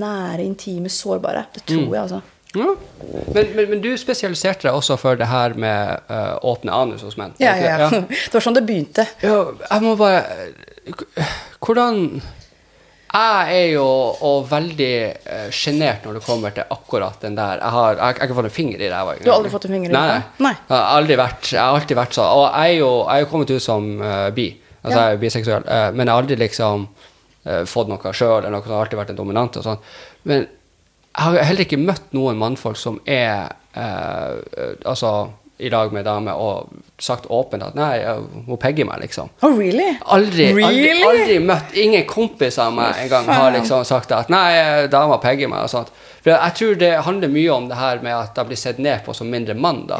nære, intime, sårbare. Det tror jeg, altså. Ja. Men, men, men du spesialiserte deg også for det her med uh, åpne anus hos menn. Ja, ja, det? ja. Det var sånn det begynte. Ja, jeg må bare Hvordan Jeg er jo og veldig uh, sjenert når det kommer til akkurat den der Jeg har, jeg, jeg har ikke fått en finger i ræva. Du har aldri fått en finger i ræva? nei. Nei. Jeg har aldri vært, jeg har alltid vært sånn. Og jeg er jo, jeg er kommet ut som uh, bi. Altså Ja. jeg er biseksuell. Uh, men jeg har aldri liksom uh, fått noe sjøl, eller noe som har alltid vært en dominant og sånn. Men jeg har heller ikke møtt noen mannfolk som er eh, eh, altså i lag med dame og sagt åpent at nei, hun pegger meg, liksom. Oh, really? Aldri, aldri, Really? aldri møtt Ingen kompis av meg engang har liksom sagt at nei, dama pegger meg og sånt. For jeg tror det handler mye om det her med at jeg blir sett ned på som mindre mann, da.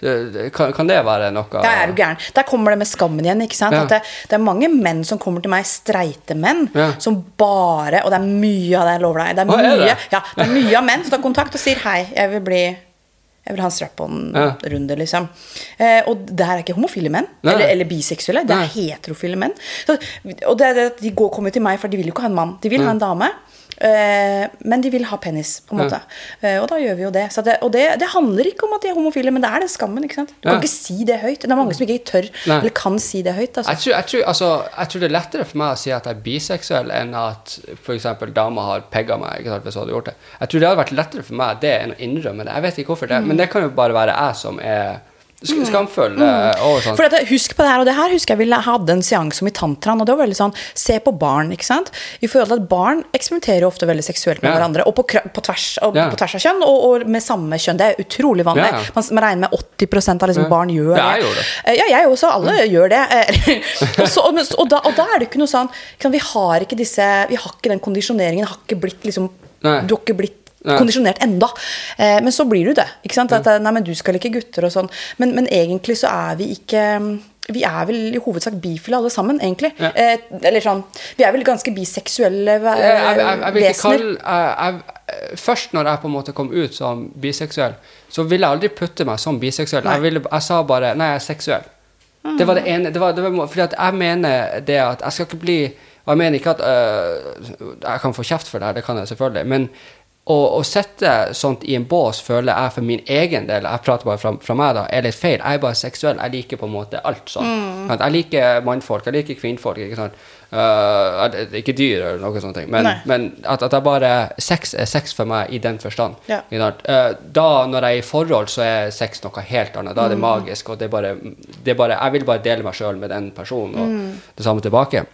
Det- Kan, kan det være noe Der er du gæren. Der kommer det med skammen igjen. ikke sant? Ja. Det, det er mange menn som kommer til meg, streite menn, Ja. som bare Og det er mye av det, jeg lover deg. Det er mye er det? Ja, det er mye av menn som tar kontakt og sier hei, jeg vil bli jeg vil ha en strap-on-runde, liksom. Eh, og det her er ikke homofile menn. Eller, eller biseksuelle. Det er heterofile menn. Så, og det, er det, at de går, kommer til meg, for de vil jo ikke ha en mann. De vil ha en dame. Eh, men de vil ha penis, på en måte. Ja. og da gjør vi jo det. Så det og det, det handler ikke om at de er homofile, men det er den skammen. ikke sant? Du kan ikke si det høyt. Det er mange som ikke tør Nei. eller kan si det høyt. Altså. Jeg tror, jeg, tror, altså, jeg tror det er lettere for meg å si at jeg er biseksuell, enn at f.eks. dama har pegga meg. ikke sant, hvis hun hadde gjort det. Jeg tror det hadde vært lettere for meg det enn å innrømme det. Jeg vet ikke hvorfor det, Mm. men det kan jo bare være jeg som er skamfull eh, over sånt. For dette, husk på det her, og det her husker jeg vi hadde en seanse om i tantraen, og det var veldig sånn, se på barn, ikke sant? I forhold til at barn eksperimenterer ofte veldig seksuelt med Ja. hverandre, og på, på, tvers, og Ja. på tvers av kjønn, og, og med samme kjønn. Det er utrolig vanlig. Ja. Man, man regner med 80% av liksom barn gjør Ja, det. jeg det. Eh, Ja, jeg også. Alle gjør det. Eh, og, så, og, og, da, og da er det ikke noe sånn Vi har ikke disse Vi har ikke den kondisjoneringen. Har ikke blitt liksom Nei. Du har ikke blitt Kondisjonert enda. Eh, men så blir du det. ikke sant? At, eh, nei, men du skal like gutter og sånn. Men, men egentlig så er vi ikke Vi er vel i hovedsak bifile alle sammen, egentlig. Ja. Eh, eller sånn Vi er vel ganske biseksuelle vesener. Først når jeg på en måte kom ut som biseksuell, så ville jeg aldri putte meg som biseksuell. Jeg, ville, jeg sa bare Nei, jeg er seksuell. Det var det ene det var, det var, Fordi jeg mener det at jeg skal ikke bli Og jeg mener ikke at øh, Jeg kan få kjeft for det her, det kan jeg selvfølgelig, men å, sette sånt i en bås føler jeg for min egen del Jeg prater bare fra, fra meg, da. Er litt feil. Jeg er bare seksuell. Jeg liker på en måte alt sånn. Mm. Jeg liker mannfolk, jeg liker kvinnfolk. Ikke sant? Uh, ikke dyr eller noe sånt, men, men at, at jeg bare Sex er sex for meg i den forstand. Ja. Uh. Da, når jeg er i forhold, så er sex noe helt annet. Da er det magisk, og det er bare, det er bare Jeg vil bare dele meg sjøl med den personen, og det samme tilbake.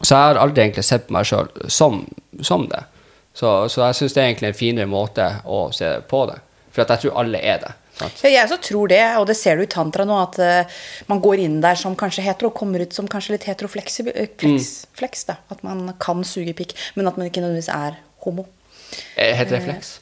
Så jeg har aldri egentlig sett på meg sjøl som, som det. Så, så jeg syns det er egentlig en finere måte å se på det. For jeg tror alle er det. Ja, jeg også tror det, og det ser du i tantra nå, at uh, man går inn der som kanskje hetero, og kommer ut som kanskje litt heteroflex, eh, flex, flex, da. At man kan suge pikk, men at man ikke nødvendigvis er homo. Eh, Heter det flex?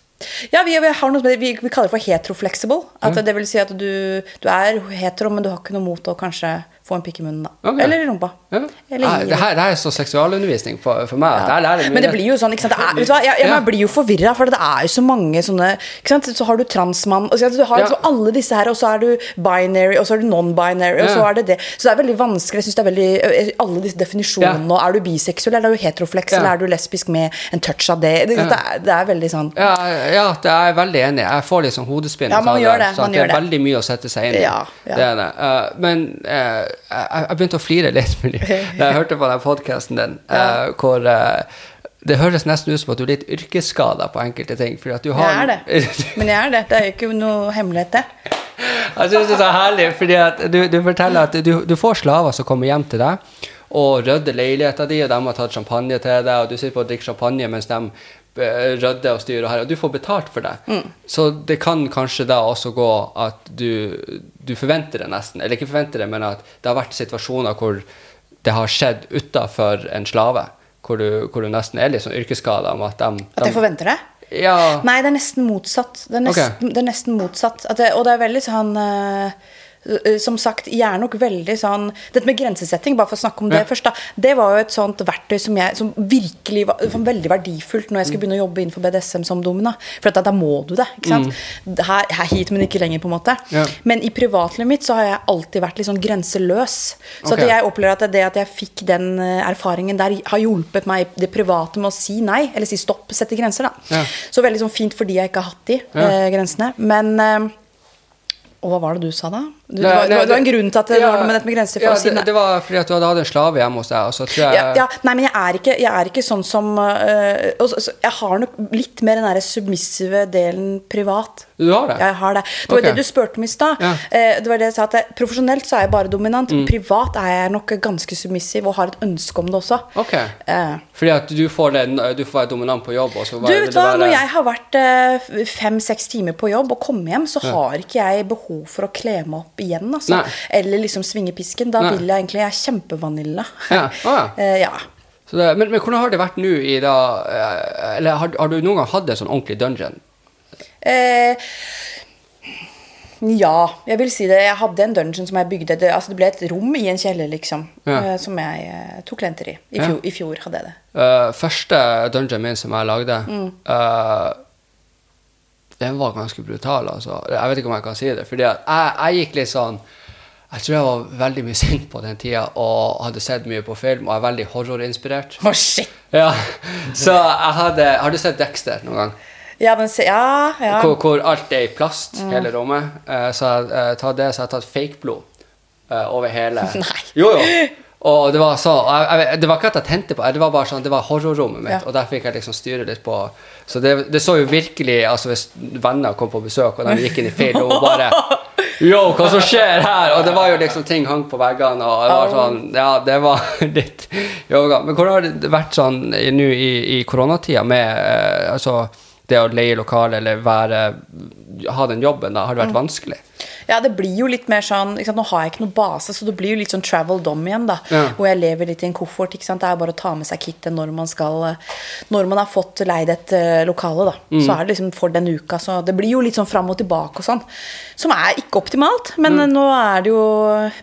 Ja, vi, vi, har noe vi, vi kaller det for heteroflexible. At Det vil si at du, du er hetero, men du har ikke noe mot å kanskje få en pikk i munnen. da. Okay. Eller i rumpa. Ja. Eller i det, her, det her er så seksualundervisning for, for meg. at Det mye. Men det blir jo sånn, ikke sant? Det er, vet du hva? Jeg, jeg, Ja. jeg blir jo forvirra, for det er jo så mange sånne ikke sant? Så har du transmann, og så du har Ja. liksom alle disse her, og så er du binary, og så er du non-binary, og Ja. så er det det. Så det er veldig vanskelig. Jeg synes det er veldig, Alle disse definisjonene. Ja. og Er du biseksuell, eller er du heteroflex, Ja. eller er du lesbisk med en touch av det? Det, det, er, det er veldig sånn Ja, ja, det er jeg veldig enig. Jeg får litt sånn hodespinn. Ja, man gjør det, så man at det er veldig mye å sette seg inn i. Ja, ja. Det er det. Uh, men eh, jeg, jeg begynte å flire litt fordi da jeg hørte på den podkasten din, eh, hvor uh, det høres nesten ut som at du er litt yrkesskada på enkelte ting. Fordi at du har Jeg er det. Men jeg er det. Det er jo ikke noe hemmelighet, det. Jeg synes det er så herlig, fordi at du, du forteller at du, du får slaver som kommer hjem til deg og rydder leiligheta di, og de har tatt champagne til deg, og du sitter på og drikker champagne mens de eh, rydder og styre og her, og du får betalt for det. Mm. Så det kan kanskje da også gå at du, du forventer det nesten, eller ikke forventer det, men at det har vært situasjoner hvor det har skjedd utafor en slave, hvor du, hvor du nesten er litt sånn yrkesskada om at de, At jeg forventer det? Ja. Nei, det er nesten motsatt. Det er nesten, det er nesten motsatt. At det, og det er veldig sånn eh, Som sagt, jeg er nok veldig sånn Dette med grensesetting, bare for å snakke om det Ja. først, da. Det var jo et sånt verktøy som, jeg, som virkelig var, som veldig verdifullt når jeg skulle begynne å jobbe innenfor BDSM som domina. For at, da må du det. ikke sant? Her, her hit, men ikke lenger, på en måte. Mm. Ja. Men i privatlivet mitt så har jeg alltid vært litt sånn grenseløs. Så okay. at jeg opplever at det at jeg fikk den eh, erfaringen der, har hjulpet meg i det private med å si nei, eller si stopp, sette grenser, da. Ja. Så veldig sånn fint fordi jeg ikke har hatt de Ja. eh, grensene. Men eh, Og hva var det du sa da? Du, det, var, nei, det var en grunn til at det ja, var noe med dette med grenser. Ja, det, det var fordi at du hadde hatt en slave hjemme hos deg, Altså, tror jeg Ja, ja, nei, men jeg er ikke, jeg er ikke sånn som uh, også, så- så Jeg har nok litt mer den derre submissive delen privat. Du har det? Jeg har det. Det var okay. det du spurte om i stad. Eh, det var det jeg sa at Profesjonelt så er jeg bare dominant. Privat er jeg nok ganske submissiv og har et ønske om det også. Ok. Uh, Fordi at du får, den, du får være dominant på jobb, og så Du, vet hva? Når jeg har vært fem-seks timer på jobb og kommer hjem, så har ikke jeg behov for å kle meg opp igjen. Altså. Eller liksom svinge pisken. Da Nei. vil jeg egentlig Jeg er kjempevanilla. Ja, Ah, ja. Eh, ja. Så det, men, men hvordan har det vært nå i da eh, Eller har, har du noen gang hatt en sånn ordentlig dungeon? Eh, ja, jeg vil si det. Jeg hadde en dungeon som jeg bygde. Det, altså det ble et rom i en kjeller, liksom. Ja. eh, som jeg eh, tok klienter i. I Ja. fjor, I fjor hadde jeg det. Uh, første dungeon min som jeg lagde, Mm. eh, den var ganske brutal, altså. Jeg vet ikke om jeg kan si det. At jeg, jeg gikk litt sånn Jeg tror jeg var veldig mye sint på den tida og hadde sett mye på film og er veldig horrorinspirert. Oh, shit. Ja, Så jeg hadde Har du sett Dexter noen gang? Ja, den se, Ja, ja. Hvor, hvor alt er i plast, hele rommet. Eh, så jeg har tatt det, så jeg har tatt fake-blod eh, over hele Nei. Jo, jo. Og det var så jeg, jeg, Det var ikke at jeg tente på det var bare sånn, det var horrorrommet mitt, Ja. og der fikk jeg liksom styre litt på Så det, det så jo virkelig altså Hvis venner kom på besøk, og de gikk inn i feil rom og bare Yo, hva som skjer her? Og det var jo liksom ting hang på veggene, og det var sånn Ja, det var litt yoga. Men hvordan har det vært sånn nå i, i koronatida med eh, altså det å leie lokale eller være ha den jobben, da, har det vært vanskelig? Ja, det blir jo litt mer sånn sant? Nå har jeg ikke noe base, så det blir jo litt sånn travel dom igjen, da. Ja. Hvor jeg lever litt i en koffert. Det er bare å ta med seg kittet når man skal Når man har fått leid et eh, lokale, da. Mm. Så er det liksom for den uka. Så det blir jo litt sånn fram og tilbake og sånn. Som er ikke optimalt. Men mm. nå er det jo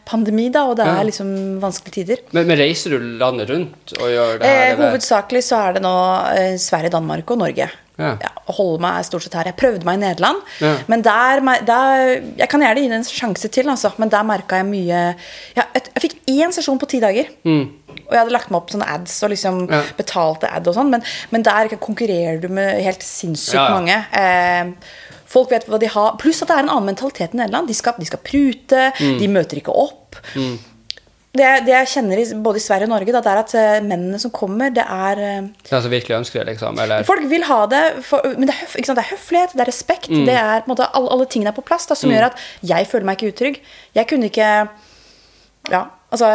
pandemi, da, og det er Ja. liksom vanskelige tider. Men, men reiser du landet rundt og gjør det her? Eh, hovedsakelig så er det nå eh, Sverige, Danmark og Norge. Ja. holde holder meg stort sett her. Jeg prøvde meg i Nederland, Ja. men der, der Jeg kan gjerne gi det en sjanse til, altså, men der merka jeg mye ja, jeg, jeg fikk én sesjon på ti dager. Og jeg hadde lagt meg opp sånne ads og liksom Mm. Ja. betalte ad og sånn, men, men der konkurrerer du med helt sinnssykt mange. Eh, Folk vet hva de har. Pluss at det er en annen mentalitet i Nederland. De skal, de skal prute, Mm. de møter ikke opp. Det, det jeg kjenner i, både i Sverige og Norge, da, det er at eh, mennene som kommer, det er eh, Den som virkelig ønsker det, liksom? Eller? Folk vil ha det, for, men det er, sant? det er høflighet, det er respekt. Det er på en måte alle, alle tingene er på plass da, som gjør at jeg føler meg ikke utrygg. Jeg kunne ikke Ja, altså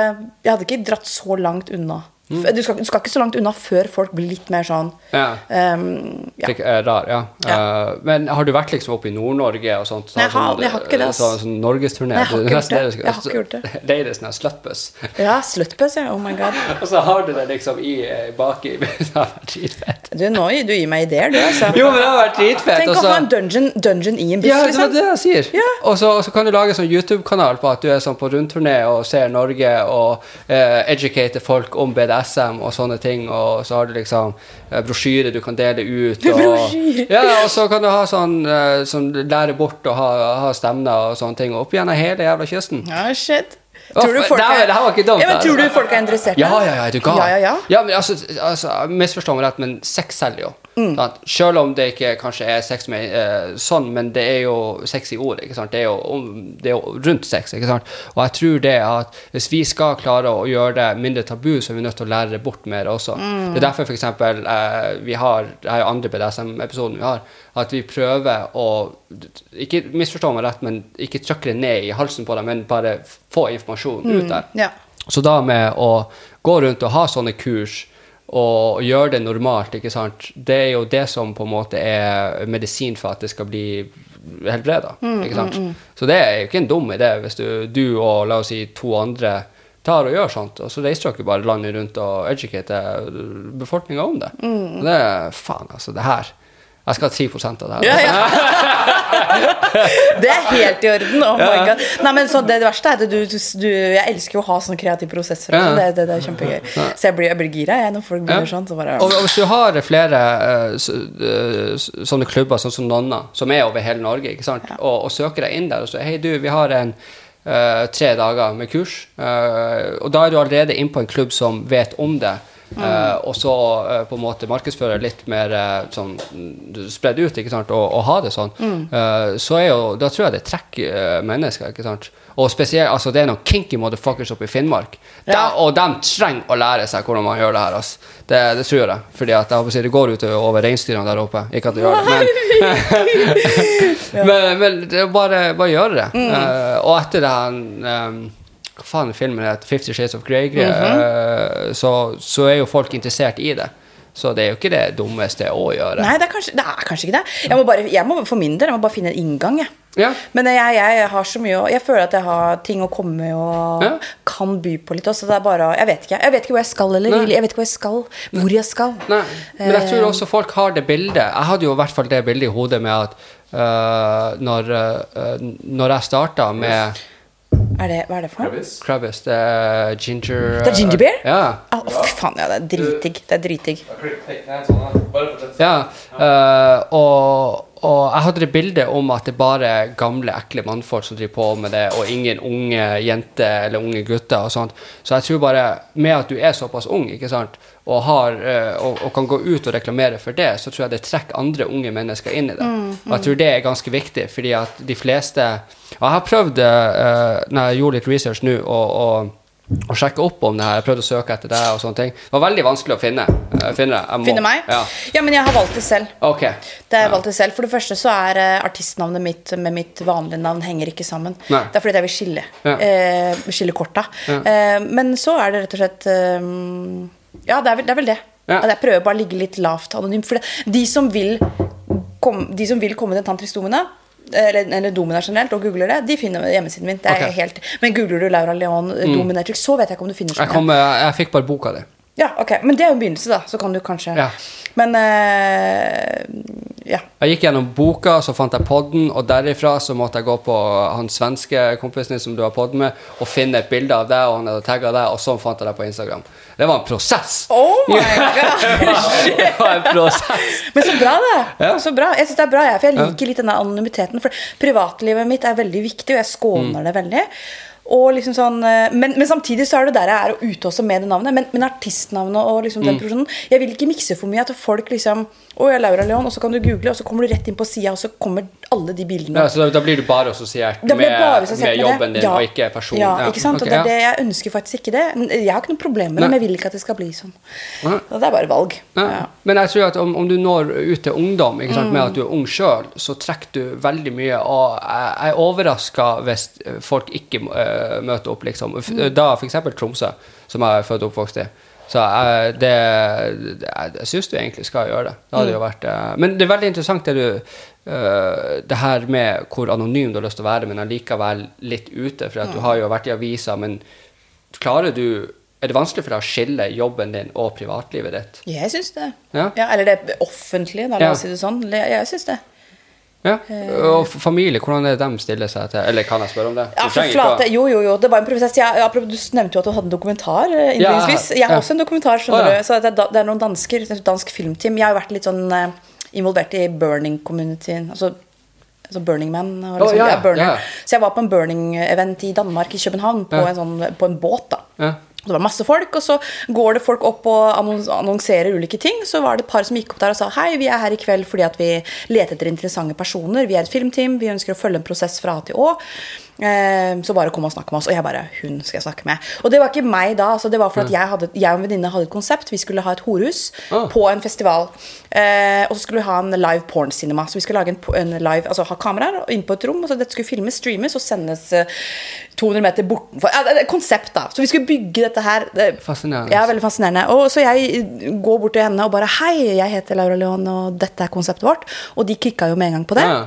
Jeg hadde ikke dratt så langt unna. Du, skal, du skal ikke så langt unna før folk blir litt mer sånn Ja. Um, ja. Eh, rar, ja. Ja. Uh, men har du vært liksom oppe i Nord-Norge og sånt? Nei, jeg har- jeg har ikke det. Sånn, sånn norgesturné? Jeg har ikke gjort det. er- Jeg har ikke gjort det. Leide sånn sluttbuss. ja, sluttbuss, ja. Oh my god. og så har du det liksom i eh, baki. Det har vært dritfett. Du, nå gir du meg ideer, du, altså. Jo, men det har vært dritfett. Tenk å ha en dungeon, dungeon i en buss, Ja, det var liksom. det jeg sier. Ja. Og, så, kan du lage sånn YouTube-kanal på at du er sånn på rundturné og ser Norge og uh, educater folk om BDSM og sånne ting, og så har du liksom eh, brosjyre du kan dele ut. Og, Ja, og så kan du ha sånn, eh, sånn lære bort og ha, ha stemner og sånne ting, opp gjennom hele jævla kysten. Ja, shit. Tror du folk er, ja, interessert? Ja, ja, ja, er du gal? Ja, ja, ja. men altså, altså Misforstå meg rett, men sex selger jo. Mm. Selv om det ikke kanskje er sex med eh, sånn, men det er jo sex i ord. ikke sant? Det er, jo, om- det er jo rundt sex. ikke sant? Og jeg tror det at hvis vi skal klare å gjøre det mindre tabu, så er vi nødt til å lære det bort mer også. Mm. Det er derfor for eksempel, eh, vi har det er jo andre BDSM-episoden vi har, at vi prøver å Ikke misforstå meg rett, men ikke trykke det ned i halsen på dem, men bare få informasjon ut der. Ja. Så da med å gå rundt og ha sånne kurs og gjøre det normalt, ikke sant? det er jo det som på en måte er medisin for at det skal bli helbreda. ikke sant? Så det er jo ikke en dum idé hvis du, du og la oss si to andre tar og gjør sånt, og så reiser dere bare landet rundt og educater befolkninga om det. Og det er faen, altså, det her Jeg skal ha 10 av det her. Ja, ja. Det er helt i orden. Oh my God. Nei, men så det, verste er at du, du, du Jeg elsker jo å ha sånne kreative prosesser. Ja. Det, det, det er kjempegøy. Så jeg blir, jeg blir gira jeg, når folk begynner sånn. Så bare, Og, og hvis du har flere eh, så, eh, sånne klubber sånn som Nonna, som er over hele Norge? Og, og søker deg inn der og sier hei, du, vi har en Uh, tre dager med kurs, Uh, og da er du allerede inne på en klubb som vet om det. Eh, og så uh, på en måte markedsføre litt mer uh, sånn mm, spredd ut ikke sant? Og, og ha det sånn. Eh, så er jo, da tror jeg det trekker mennesker. ikke sant? Og spesielt, altså det er noen kinky motherfuckers oppe i Finnmark. Ja. og de trenger å lære seg hvordan man gjør det her. Altså. Det, det tror jeg. Fordi at jeg håper det går ut over reinsdyrene der oppe. Ikke at det gjør det, men, men, men det bare, bare gjøre det. Eh, og etter det her um, Hva faen filmen heter? Fifty Shades of Grey-greia. -hmm. så, så er jo folk interessert i det. Så det er jo ikke det dummeste å gjøre. Nei, det er, kanskje, det er kanskje ikke det. Jeg må bare, jeg må, for min del jeg må bare finne en inngang. Jeg. Ja. Men jeg, jeg har så mye Jeg føler at jeg har ting å komme med og Ja. kan by på litt også. Det er bare Jeg vet ikke. Jeg vet ikke hvor jeg skal, eller Nei. jeg vet ikke hvor jeg skal. Hvor jeg skal. Nei, men jeg Eh. tror også folk har det bildet. Jeg hadde jo i hvert fall det bildet i hodet med at uh, når, uh, når jeg starta med Er det, hva er det for noe? Krabbis, det er ginger Det er ginger beer? Ja. Å, fy faen, ja, det er dritdigg. Det er dritdigg. Sånn, da. Bare fortsett. ja øh, og, og jeg hadde det bildet om at det bare er gamle, ekle mannfolk som driver på med det, og ingen unge jenter eller unge gutter og sånt. Så jeg tror bare, med at du er såpass ung, ikke sant, og, har, eh, og, og kan gå ut og reklamere for det, så tror jeg det trekker andre unge mennesker inn i det. Og jeg tror det er ganske viktig, fordi at de fleste Og jeg har prøvd, uh, når jeg gjorde litt research nå, og, og og sjekke opp om det her. Jeg prøvde å søke etter det. og sånne ting. Det var veldig vanskelig å finne. eh, finne. Må- Finne meg? Ja. Ja, men jeg har valgt det selv. Ok. Det har jeg valgt det selv. For det første så er eh, artistnavnet mitt med mitt vanlige navn henger ikke sammen. Nei. Det er fordi jeg vil skille. Ja. Eh, skille korta. Eh, men så er det rett og slett eh, Ja, det er vel det. Er vel det. Ja. Jeg prøver bare å ligge litt lavt anonymt. For det, de, som vil komme, de som vil komme til Tantrisk Domina, eller, eller Domina generelt, og googler det, de finner hjemmesiden min. Det er Ok. helt, men googler du Laura Leon Dominatrix, så vet jeg ikke om du finner så Jeg, kom, jeg, jeg fikk bare boka di. Ja, ok, Men det er jo en begynnelse, da. Så kan du kanskje Ja. Men eh, ja. Jeg gikk gjennom boka, så fant jeg podden, og derifra så måtte jeg gå på han svenske kompisen din som du har podd med, og finne et bilde av deg, og han hadde tagga deg, og sånn fant jeg deg på Instagram. Det var en prosess! Oh my god! det var en prosess! Men så bra, da. Ja. Så bra. Jeg synes det er bra, jeg, for jeg liker litt denne anonymiteten. For privatlivet mitt er veldig viktig, og jeg skåner Mm. det veldig. Og liksom sånn, eh, men, men samtidig så er det der jeg er og ute også med det navnet. Men, men artistnavnet og liksom Mm. den profesjonen Jeg vil ikke mikse for mye. At folk liksom Å, jeg er Laura Leon, og så kan du google, og så kommer du rett inn på sida, og så kommer alle de bildene. Ja, så da, da blir du bare assosiert med, bare assosiert med med jobben din, Ja. og ikke personen. Ja, ikke sant? Okay, og det er det, jeg ønsker faktisk ikke det. Men Jeg har ikke noe problem med det, men jeg vil ikke at det skal bli sånn. Og det er bare valg. Men jeg tror at om, om du når ut til ungdom sant, Mm. med at du er ung sjøl, så trekker du veldig mye. Og jeg er overraska hvis eh, folk ikke uh, møter opp, liksom. Mm. Da f.eks. Tromsø, som jeg er født og oppvokst i. Så jeg, det, jeg, syns du egentlig skal gjøre det. det hadde jo Mm. vært, eh, men det er veldig interessant det du eh, det her med hvor anonym du har lyst til å være, men allikevel litt ute. For at du har jo vært i avisa, men klarer du Er det vanskelig for deg å skille jobben din og privatlivet ditt? Jeg syns det. Ja. eller det offentlige, da, la Ja. si det sånn. Jeg syns det. Ja. Eh. Og familie, hvordan er det de stiller seg til Eller kan jeg spørre om det? Ja, for flate, jo, jo, jo. Det var en prosess. Jeg, jeg, du nevnte jo at du hadde en dokumentar eh, innledningsvis. Jeg har ja. også en dokumentar. skjønner oh, ja. du. Så det er, det er noen dansker, dansk filmteam. Jeg har jo vært litt sånn involvert i burning-communityen. Altså, altså Burning Man. Liksom, ja, ja, burning. Yeah. Så jeg var på en burning-event i Danmark, i København, på, yeah. en, sånn, på en båt. da. Det var masse folk, og så går det folk opp og annonserer ulike ting. Så var det et par som gikk opp der og sa hei, vi er her i kveld fordi at vi leter etter interessante personer. Vi er et filmteam, vi ønsker å følge en prosess fra A til Å. Eh, så bare kom og snakk med oss. Og jeg bare Hun skal jeg snakke med. Og det var ikke meg da. Altså det var for at jeg, hadde, jeg og en venninne hadde et konsept. Vi skulle ha et horhus Ah. på en festival. Eh, og så skulle vi ha en live porn cinema. Så vi skulle lage en, en live, altså ha kameraer inne på et rom. Og så dette skulle filmes, streames og sendes eh, 200 meter bortenfor. Ja, det er et konsept, da. Så vi skulle bygge dette her. Det- Fascinerende. Ja, veldig fascinerende. Og så jeg går bort til henne og bare Hei, jeg heter Laura Leon, og dette er konseptet vårt. Og de kicka jo med en gang på det. Ja.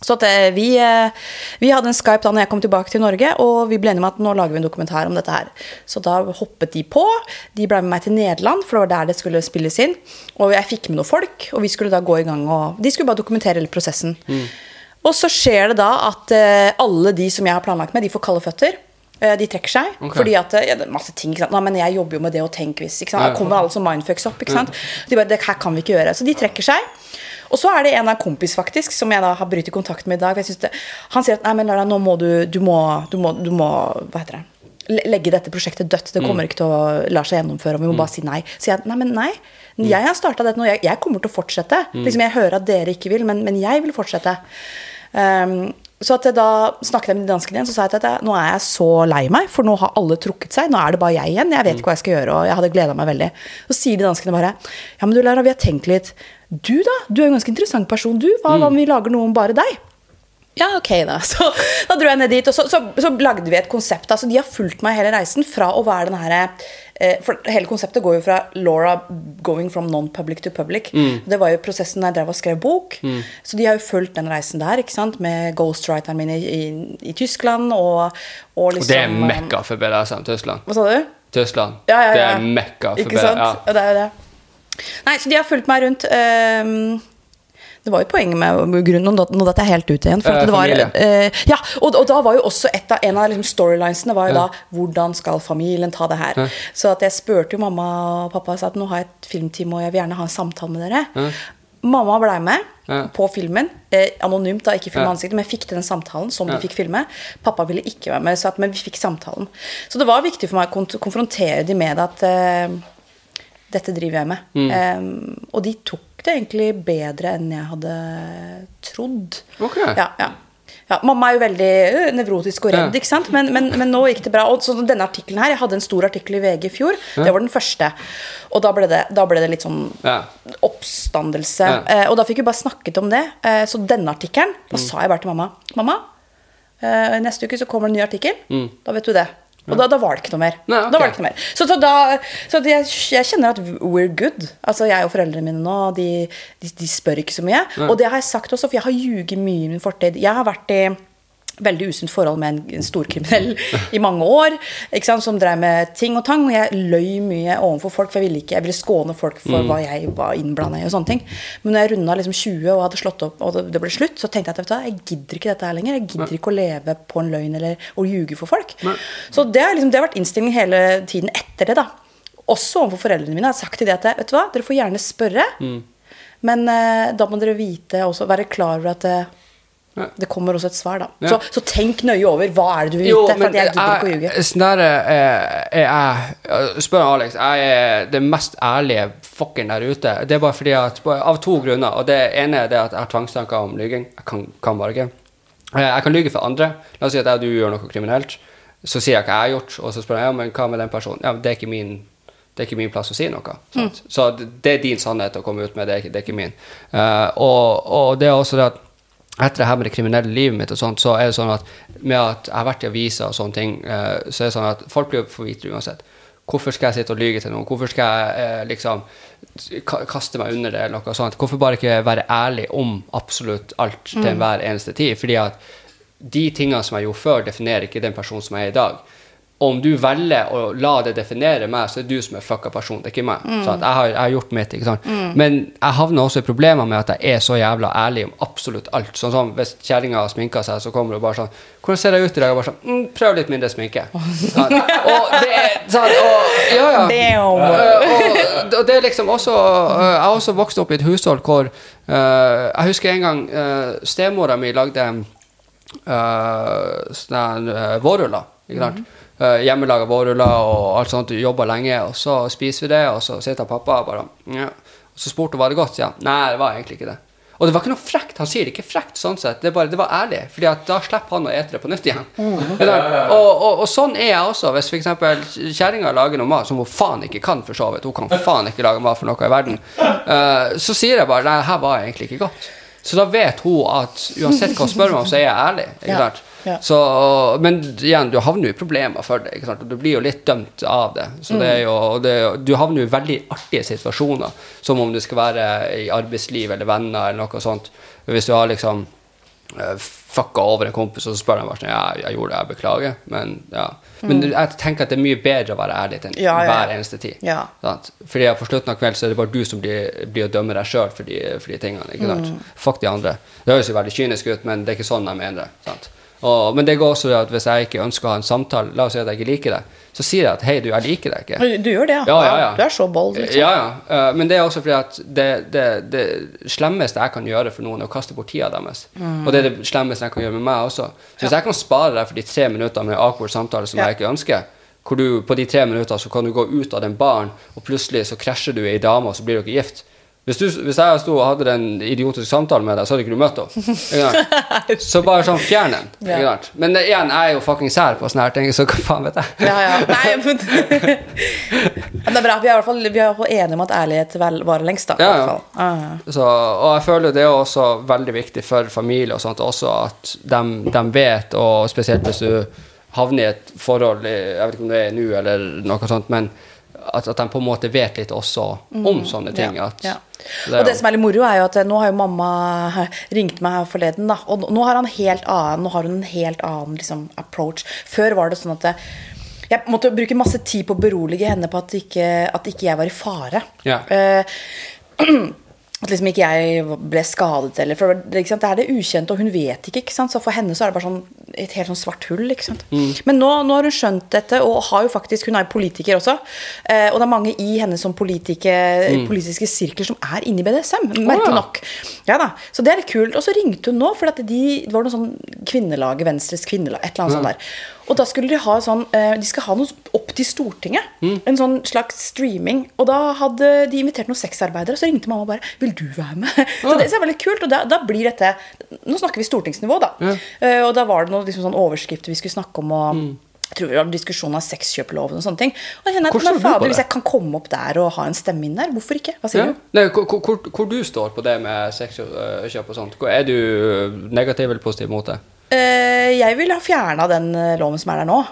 Så eh, vi, eh, vi hadde en Skype da når jeg kom tilbake til Norge, og vi ble enige om at nå lager vi en dokumentar om dette her. Så da hoppet de på. De ble med meg til Nederland, for det var der det skulle spilles inn. Og jeg fikk med noen folk, og vi skulle da gå i gang og De skulle bare dokumentere hele prosessen. Og så skjer det da at eh, alle de som jeg har planlagt med, de får kalde føtter. De trekker seg. Okay. Fordi at ja, det er masse ting, ikke sant? Nei, men jeg jobber jo med det og tenk hvis. Ikke sant? Da kommer alle som mindfucks opp. Ikke sant? De bare, det her kan vi ikke gjøre. Så de trekker seg. Og så er det en av en kompis faktisk, som jeg da har brytet kontakt med i dag. For jeg det, han sier at nei, men Lara, nå må du, du må, du må, du må Hva heter det? Legge dette prosjektet dødt. Det kommer ikke til å la seg gjennomføre. og Vi må bare si nei. Så jeg nei, men nei. Jeg har starta dette nå. Jeg, jeg kommer til å fortsette. Liksom Jeg hører at dere ikke vil, men, men jeg vil fortsette. Um, så at jeg da snakket jeg med de danskene igjen, så sa jeg at jeg, nå er jeg så lei meg, for nå har alle trukket seg. Nå er det bare jeg igjen. Jeg vet ikke hva jeg skal gjøre, og jeg hadde gleda meg veldig. Så sier de danskene bare Ja, men du Lara, vi har tenkt litt. Du, da? Du er jo en ganske interessant person, du. Hva om vi lager noe om bare deg? Ja, ok, da. Så da dro jeg ned dit, og så, så, så lagde vi et konsept. Altså, de har fulgt meg hele reisen fra å være den herre eh, For hele konseptet går jo fra Laura going from non-public to public. Det var jo prosessen da jeg drev og skrev bok. Så de har jo fulgt den reisen der, ikke sant, med ghostwriteren min i, i, i Tyskland og, og Og liksom det er mekka for BDSM, Tyskland. Hva sa du? Tyskland. Ja, ja, ja. Det er mekka for Ikke sant? BDSM. Ja. Og det er jo det. Nei, så de har fulgt meg rundt. Um, det var jo poenget med grunnen Nå dette jeg helt ut igjen. For at Eh, det var, eh, ja, og, og da var jo også av, en av liksom storylinesene var jo da Hvordan skal familien ta det her? Så at jeg spurte jo mamma og pappa sa at nå har jeg et filmteam og jeg vil gjerne ha en samtale med dere. Mamma blei med. Ja. på filmen. Eh, anonymt, da, ikke film Ja. ansiktet, men jeg fikk til den samtalen som Ja. de fikk filme. Pappa ville ikke være med, så at, men vi fikk samtalen. Så det var viktig for meg å konfrontere de med at eh, dette driver jeg med. Mm. Um, og de tok det egentlig bedre enn jeg hadde trodd. Ok. Ja, ja. Ja, mamma er jo veldig øh, nevrotisk og redd, ikke sant? Men, men, men nå gikk det bra. Og så denne artikkelen her, Jeg hadde en stor artikkel i VG i fjor. Det var den første. Og da ble det, da ble det litt sånn oppstandelse. Eh, og da fikk vi bare snakket om det. Eh, så denne artikkelen, Mm. da sa jeg bare til mamma Mamma, eh, neste uke så kommer det en ny artikkel. Da vet du det. Og da, da var det ikke noe mer. Nei, okay. Da var det ikke noe mer. Så, så, da, så jeg, jeg kjenner at we're good. Altså Jeg og foreldrene mine nå, de, de, de spør ikke så mye. Og det har jeg sagt også, for jeg har ljuget mye i min fortid. Jeg har vært i veldig usunt forhold med en, storkriminell i mange år. Ikke sant, Som drev med ting og tang. Og jeg løy mye overfor folk, for jeg ville ikke, jeg ville skåne folk for hva jeg var innblanda i. og sånne ting. Men når jeg runda liksom 20 og hadde slått opp, og det, ble slutt, så tenkte jeg at vet du, jeg gidder ikke dette her lenger. Jeg gidder ikke å leve på en løgn eller å ljuge for folk. Så det, liksom, det har vært innstillingen hele tiden etter det. da. Også overfor foreldrene mine. Jeg har sagt til dem at vet du hva, dere får gjerne spørre, men eh, da må dere vite også, være klar over at eh, Ja. det kommer også et svar, da. Ja. Så, så tenk nøye over hva er det du vil vite. For jeg gidder ikke å ljuge. sånn der er, er jeg Spør Alex. Jeg er det mest ærlige fucken der ute. Det er bare fordi at Av to grunner. Og det ene er det at jeg har tvangstanker om lyging. Jeg kan, kan bare ikke. Eh, Jeg kan lyge for andre. La oss si at jeg og du gjør noe kriminelt. Så sier jeg hva jeg har gjort, og så spør jeg ja, men hva med den personen. Ja, det er ikke min det er ikke min plass å si noe. Sant? Så det, det er din sannhet å komme ut med, det er ikke, det er ikke min. Uh, og, og det er også det at etter det her med det kriminelle livet mitt og sånt, så er det sånn at med at jeg har vært i aviser og sånne ting, eh, så er det sånn at folk blir for vite uansett. Hvorfor skal jeg sitte og lyge til noen? Hvorfor skal jeg eh, liksom kaste meg under det? eller noe sånt? Hvorfor bare ikke være ærlig om absolutt alt til enhver eneste tid? Fordi at de tingene som jeg gjorde før, definerer ikke den personen som jeg er i dag. Og om du velger å la det definere meg, så er det du som er fucka person, det er ikke meg. Sant? Jeg, har, jeg har gjort mitt, ikke sant? Men jeg havner også i problemer med at jeg er så jævla ærlig om absolutt alt. Sånn som hvis kjerringa sminker seg, så kommer hun bare sånn 'Hvordan ser jeg ut i dag?' Og bare sånn mm, 'Prøv litt mindre sminke'. Sånn. Og det er sånn, Og, ja, ja. Og, og det er liksom også eh, Jeg har også vokst opp i et hushold hvor uh, Jeg husker en gang uh, stemora mi lagde uh, sånne uh, vårruller. Ikke sant? Uh, Hjemmelaga vårruller og alt sånt. Jobba lenge, og så spiser vi det, og så sitter pappa og bare ja. Og så spurte hun var det godt. Ja. Nei, det var egentlig ikke det. Og det var ikke noe frekt. Han sier det ikke frekt, sånn sett. Det, bare, det var ærlig. Fordi at da slipper han å ete det på nytt igjen. Sant? Og, og, og sånn er jeg også. Hvis f.eks. kjerringa lager noe mat som hun faen ikke kan, for så vidt, hun kan faen ikke lage mat for noe i verden, uh, så sier jeg bare nei, her var egentlig ikke godt. Så da vet hun at uansett hva hun spør meg om, så er jeg ærlig. Ikke Ja, sant? ja. Så, men igjen, du havner jo i problemer for det. Ikke sant? Du blir jo litt dømt av det. Så det er jo, det, du havner jo i veldig artige situasjoner, som om det skal være i arbeidsliv eller venner eller noe sånt. Hvis du har liksom uh, fucka over en kompis, og så spør han bare sånn Ja, jeg gjorde det, jeg beklager. Men ja. Men jeg tenker at det er mye bedre å være ærlig til Mm. Ja, ja, ja. hver eneste tid. Ja. Sant? Fordi på slutten av kvelden så er det bare du som blir, blir å dømme deg sjøl for, de- for de tingene. Ikke sant? Mm. Fuck de andre. Det høres jo veldig kynisk ut, men det er ikke sånn jeg mener det. Sant? Og, men det går også at hvis jeg ikke ønsker å ha en samtale, la oss si at jeg ikke liker deg, så sier jeg at hei, du, jeg liker deg ikke. Du gjør det, ja. Ja, ja, ja. Du er så bold. Liksom. Ja, ja. Eh, men det er også fordi at det, det, det slemmeste jeg kan gjøre for noen, er å kaste bort tida deres. Mm. Og det er det slemmeste jeg kan gjøre med meg også. Så hvis jeg kan spare deg for de tre minuttene med awkward samtale som jeg ikke ønsker, hvor du på de tre minuttene så kan du gå ut av den baren, og plutselig så krasjer du i ei dame, og så blir dere gift. Hvis, du, hvis jeg sto og hadde en idiotisk samtale med deg, så hadde ikke du møtt henne. Så bare sånn fjern den. Ja. Men igjen, jeg er jo fucking sær på sånne her ting, så hva faen vet jeg? Ja, ja. Nei, men Men det er bra. Vi er i hvert fall, vi er hvert fall enige om at ærlighet varer lengst, da. Ja, ja. Så, og jeg føler det er også veldig viktig for familie og sånt også at de, de vet, og spesielt hvis du havner i et forhold, jeg vet ikke om det er nå eller noe sånt, men at, at de på en måte vet litt også om sånne ting. Ja, At, ja. Det Og det som er litt moro, er jo at eh, nå har jo mamma ringt meg her forleden, da. Og nå har, han helt annen, nå har hun en helt annen liksom, approach. Før var det sånn at jeg måtte bruke masse tid på å berolige henne på at ikke, at ikke jeg var i fare. Ja. Uh, at liksom ikke jeg ble skadet eller for det, det er det ukjente, og hun vet ikke. ikke sant? Så for henne så er det bare sånn et helt sånn svart hull. ikke sant? Mm. Men nå, nå har hun skjønt dette, og har jo faktisk, hun er politiker også. Eh, og det er mange i hennes sånn politike, politiske sirkler som er inne i BDSM. Merkelig oh, ja. nok. Ja da, Så det er litt kult. Og så ringte hun nå, for de, det var noe sånn kvinnelaget, Venstres kvinnelag, et eller annet sånt der. Og da skulle de ha sånn eh, De skal ha noe opp til Stortinget. Mm. En sånn slags streaming. Og da hadde de invitert noen sexarbeidere, så ringte mamma og bare 'Vil du være med?' Så det, så det er veldig kult. Og da, da blir dette Nå snakker vi stortingsnivå, da. Ja. og da var det noen liksom, sånn overskrifter vi skulle snakke om. og Mm. jeg tror det var diskusjon av sexkjøploven og sånne ting. Og jeg kjenner men fader. Hvis jeg kan komme opp der og ha en stemme inn der, hvorfor ikke? Hva sier Ja. du? Nei, hvor, hvor, hvor du står på det med sexkjøp og sånt? Er du negativ eller positiv mot det? Eh, jeg vil ha fjerna den eh, loven som er der nå.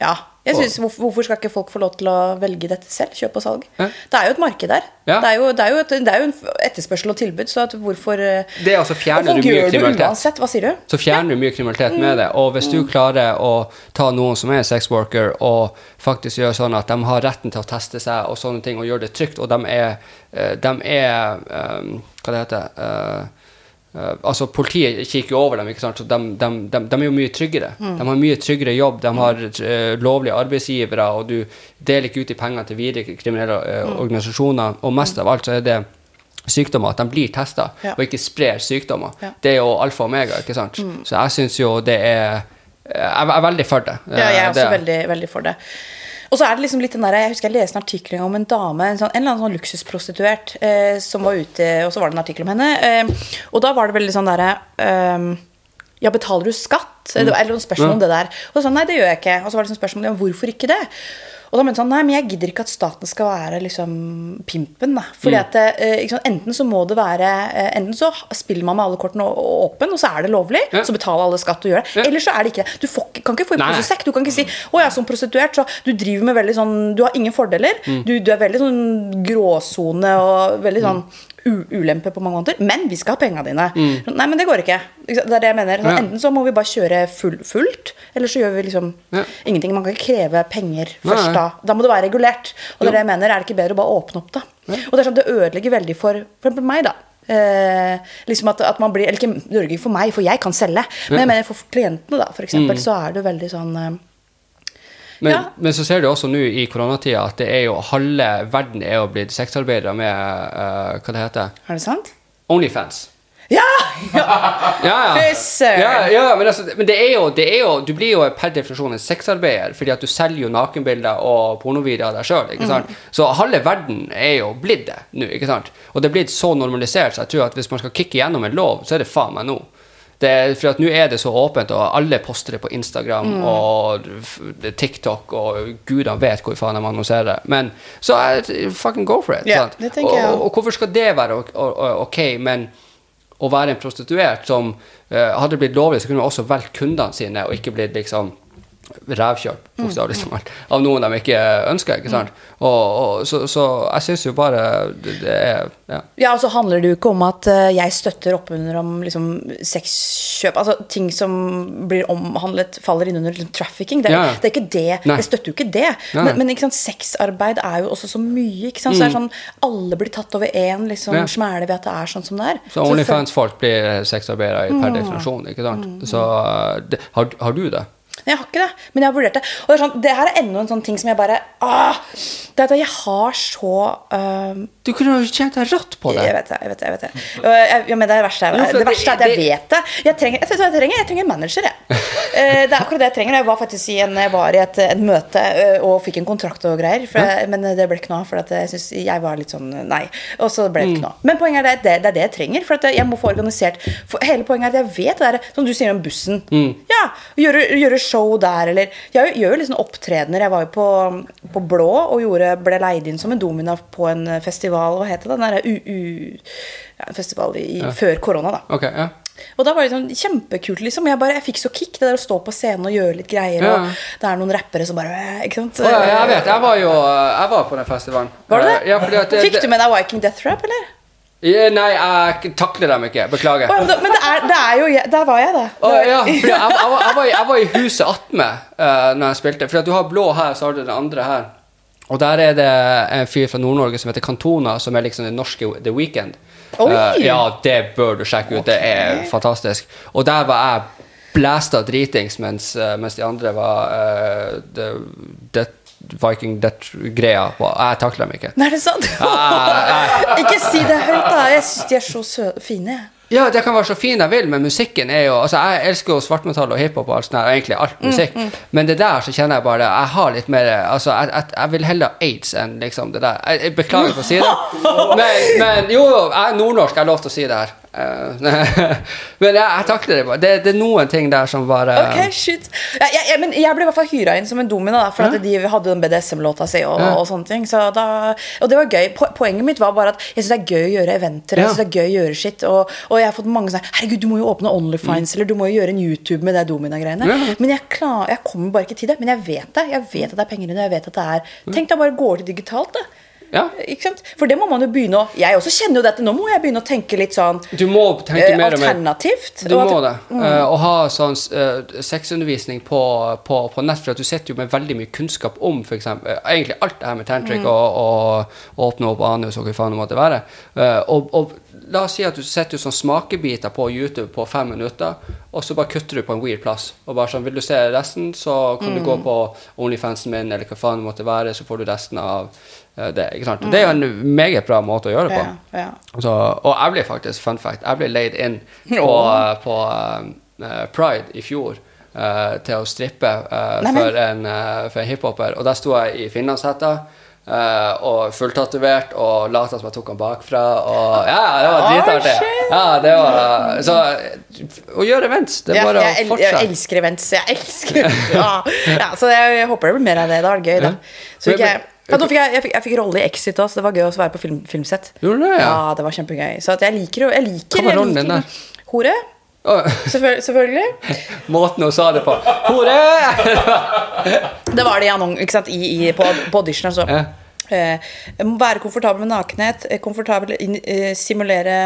Ja. Jeg Og- synes, hvorfor, hvorfor skal ikke folk få lov til å velge dette selv? Kjøp og salg. Ja. Det er jo et marked der. Ja. Det, er jo, det, er et, det er jo en etterspørsel og tilbud, så at hvorfor eh, Det er altså fjerner du mye det kriminalitet. uansett. Hva sier du? Så fjerner du mye kriminalitet med det. Og hvis du klarer å ta noen som er sexworker, og faktisk gjøre sånn at de har retten til å teste seg og sånne ting, og gjøre det trygt, og de er, eh, de er eh, Hva det heter eh, eh, altså Politiet kikker jo over dem, ikke sant? så de, de, de, de er jo mye tryggere. Mm. De har mye tryggere jobb, de har uh, lovlige arbeidsgivere, og du deler ikke ut i penger til videre kriminelle uh, Mm. organisasjoner. Og mest av alt så er det sykdommer, at de blir testa, Ja. og ikke sprer sykdommer. Ja. Mm. Det er jo alfa og omega, ikke sant? Så jeg syns jo det er Jeg er veldig for det. Ja, jeg er også Det- veldig, veldig for det. Og så er det liksom litt den der, Jeg husker jeg leste en artikkel om en dame, en, sånn, en eller annen sånn luksusprostituert, eh, som var ute, og så var det en artikkel om henne. Eh, og da var det veldig sånn derre eh, Ja, betaler du skatt? Det var eller noen spørsmål om det der. Og så sa nei, det gjør jeg ikke. Og så var det sånn spørsmål om hvorfor ikke det? Og da mente han nei, men jeg gidder ikke at staten skal være liksom pimpen. Da. Fordi at eh, ikke Enten så må det være eh, Enten så spiller man med alle kortene åpen, og så er det lovlig, Ja. så betaler alle skatt og gjør det. Ja. Eller så er det ikke det. Du får, kan ikke få i pose sekk. Du kan ikke si å ja, som prostituert, så du driver med veldig sånn Du har ingen fordeler. Mm. Du, du er veldig sånn gråsone og veldig sånn u ulempe på mange måter. Men vi skal ha pengene dine. Nei, men det går ikke. Ikke? Det er det jeg mener. Så Mm. Ja. Enten så må vi bare kjøre full, fullt, eller så gjør vi liksom Ja. ingenting. Man kan ikke kreve penger først nei. da. Da må det være regulert. Og det er det jeg mener. Er det ikke bedre å bare åpne opp, da? Og det er sånn, det ødelegger veldig for for eksempel meg, da. Eh, liksom at, at man blir Eller ikke det ødelegger for meg, for jeg kan selge. Men jeg mener for klientene, da, for eksempel, så er det veldig sånn eh, Men, Ja. men så ser du også nå i koronatida at det er jo halve verden er jo blitt sexarbeidere med uh, Hva det heter Er det sant? Onlyfans. Ja! ja. Ja, ja. Ja, men, altså, men det er, jo, det er jo Du blir jo per definisjon en sexarbeider, fordi at du selger jo nakenbilder og pornovideoer av deg sjøl. Mm. Så halve verden er jo blitt det nå. ikke sant? Og det er blitt så normalisert, så jeg tror at hvis man skal kicke gjennom en lov, så er det faen meg nå. Det, for at nå er det så åpent, og alle poster det på Instagram Mm. og TikTok, og gudene vet hvor faen de annonserer. Men så er, fucking go for it. Yeah, og, og hvorfor skal det være ok, men å være en prostituert som uh, hadde blitt lovlig, så kunne man også valgt kundene sine, og ikke blitt liksom rævkjørt bokstavelig talt, av noen de ikke ønsker. ikke sant? Og, og, så, så jeg syns jo bare det, det er ja. Ja, og så handler det jo ikke om at eh, jeg støtter oppunder om liksom, sexkjøp Altså ting som blir omhandlet, faller inn under liksom, trafficking. Det, Ja, det er ikke det. Nei. Jeg støtter jo ikke det. Nei. Men, men ikke sant, sexarbeid er jo også så mye. Ikke sant? Så det er sånn, Alle blir tatt over én liksom, Ja. smæle ved at det er sånn som det er. Så Onlyfans-folk blir sexarbeidere per definisjon. ikke sant? Så eh, det, har, har du det? Jeg har ikke det, men jeg har vurdert det. Og det, er sånn, det her er enda en sånn ting som jeg bare ah, Det er at jeg har så øhm, Du kunne jo tjent deg rått på det. Jeg vet det. jeg vet Det jeg vet det. Og jeg, ja, men det, er det, verste, er- det verste er at jeg vet det. Jeg trenger, jeg, vet jeg, trenger, jeg trenger en manager, jeg. Eh, Det er akkurat det jeg trenger. Jeg var faktisk i en, jeg var i et, et møte eh, og fikk en kontrakt og greier. For jeg, men det ble ikke noe av, for at jeg synes jeg var litt sånn nei. Og så ble det Mm. ikke noe av. Men poenget er at det, det er det jeg trenger. For at jeg må få organisert for Hele poenget er at jeg vet det der, som du sier om bussen. Mm. Ja, gjøre, gjøre show der, eller Jeg gjør jo sånn opptredener. Jeg var jo på, på Blå og gjorde, ble leid inn som en domina på en festival. Hva heter det? Den derre UU... Ja, en festival i, ja. før korona, da. Okay, ja. Og da var det liksom kjempekult, liksom. Jeg, bare, jeg fikk så kick, det der å stå på scenen og gjøre litt greier. Ja. Og det er noen rappere som bare Ikke sant? Ja, jeg vet, jeg var jo jeg var på den festivalen. Var det det? Ja, at det, Fikk du med deg Viking Death Rap, eller? Nei, jeg takler dem ikke. Beklager. Oh, men det er, det er jo jeg, Der var jeg, da. Å, ja, jeg, jeg, var, jeg, var, i- huset attmed uh, når jeg spilte. For du har blå her, så har du den andre her. Og der er det en fyr fra Nord-Norge som heter Kantona, som er liksom den norske The Weekend. Oi! Eh, ja, det bør du sjekke ut. Det er fantastisk. Og der var jeg blæsta dritings, mens, eh, mens de andre var uh, det, Death- Viking Death-greia. på- Jeg takler dem ikke. Nei, er det sant? Ah, Ikke si det høyt, da. Jeg syns de er så fine. Ja, det kan være så fin jeg vil, men musikken er jo Altså, jeg elsker jo svartmetall og hiphop og alt sånt, og egentlig alt musikk, men det der så kjenner jeg bare Jeg har litt mer Altså, jeg, jeg, jeg vil heller ha aids enn liksom det der. Jeg, jeg beklager for å si det, men, men jo, jeg er nordnorsk, jeg har lov til å si det her. Eh, men jeg, jeg takler det bare. Det, det er noen ting der som bare Ok, shit. Ja, jeg, men jeg ble i hvert fall hyra inn som en domino, da, for at de hadde den BDSM-låta si. Og, Ja. og sånne ting så da, Og det var gøy. Poenget mitt var bare at jeg syns det er gøy å gjøre eventer. Jeg synes det er gøy å gjøre shit Og, og jeg har fått mange sånn Herregud, du må jo åpne Onlyfines, eller du må jo gjøre en YouTube med de domina-greiene. Mm. Ja. Men jeg, klar, jeg kommer bare ikke til det. Men jeg vet det. Jeg vet at det er penger inne. Jeg vet at det er Tenk deg bare gå over til digitalt, da. Ja. For det må man jo begynne å Jeg også kjenner jo dette. Nå må jeg begynne å tenke litt sånn Du må tenke eh, mer alternativt. Du må det. Eh, å ha sånn uh, sexundervisning på, på, på nett, for at du sitter jo med veldig mye kunnskap om eksempel, eh, egentlig alt det her med tantric og, og, og åpne opp anus og hva faen det måtte være. Uh, og, og la oss si at du setter sånn smakebiter på YouTube på fem minutter, og så bare kutter du på en weird plass. Og bare sånn, vil du se resten, så kan du gå på Onlyfansen min, eller hva faen det måtte være, så får du resten av eh, det. ikke sant? Det er jo en meget bra måte å gjøre det på. Ja, ja. Så, og jeg ble faktisk, fun fact, jeg ble laid inn på, Åh. på uh, Pride i fjor Uh, til å strippe uh, Nei, men- for, en, uh, en hiphoper. Og der sto jeg i finlandshetta. Eh, og fulltatovert og lata som jeg tok han bakfra. Og ja, det var dritartig. shit. Ja, det var, så å gjøre events, det er Ja, jeg, å fortsette. jeg elsker events. Jeg elsker ja. ja, Så jeg, jeg håper det blir mer av det. Det var gøy, da. Så fikk jeg, ja, fikk jeg, jeg, fikk, jeg fikk rolle i Exit også. Det var gøy å være på film, filmsett. Det, ja? det var kjempegøy. Så jeg liker jo jeg liker, Hva var rollen din der? Hore. Å, Selvfølgelig. Måten hun sa det på. Hore! Det var det i annonsen, ikke sant? I, i, på, på audition. Altså. Ja. Eh, være komfortabel med nakenhet. eh, Komfortabel inn, eh, Simulere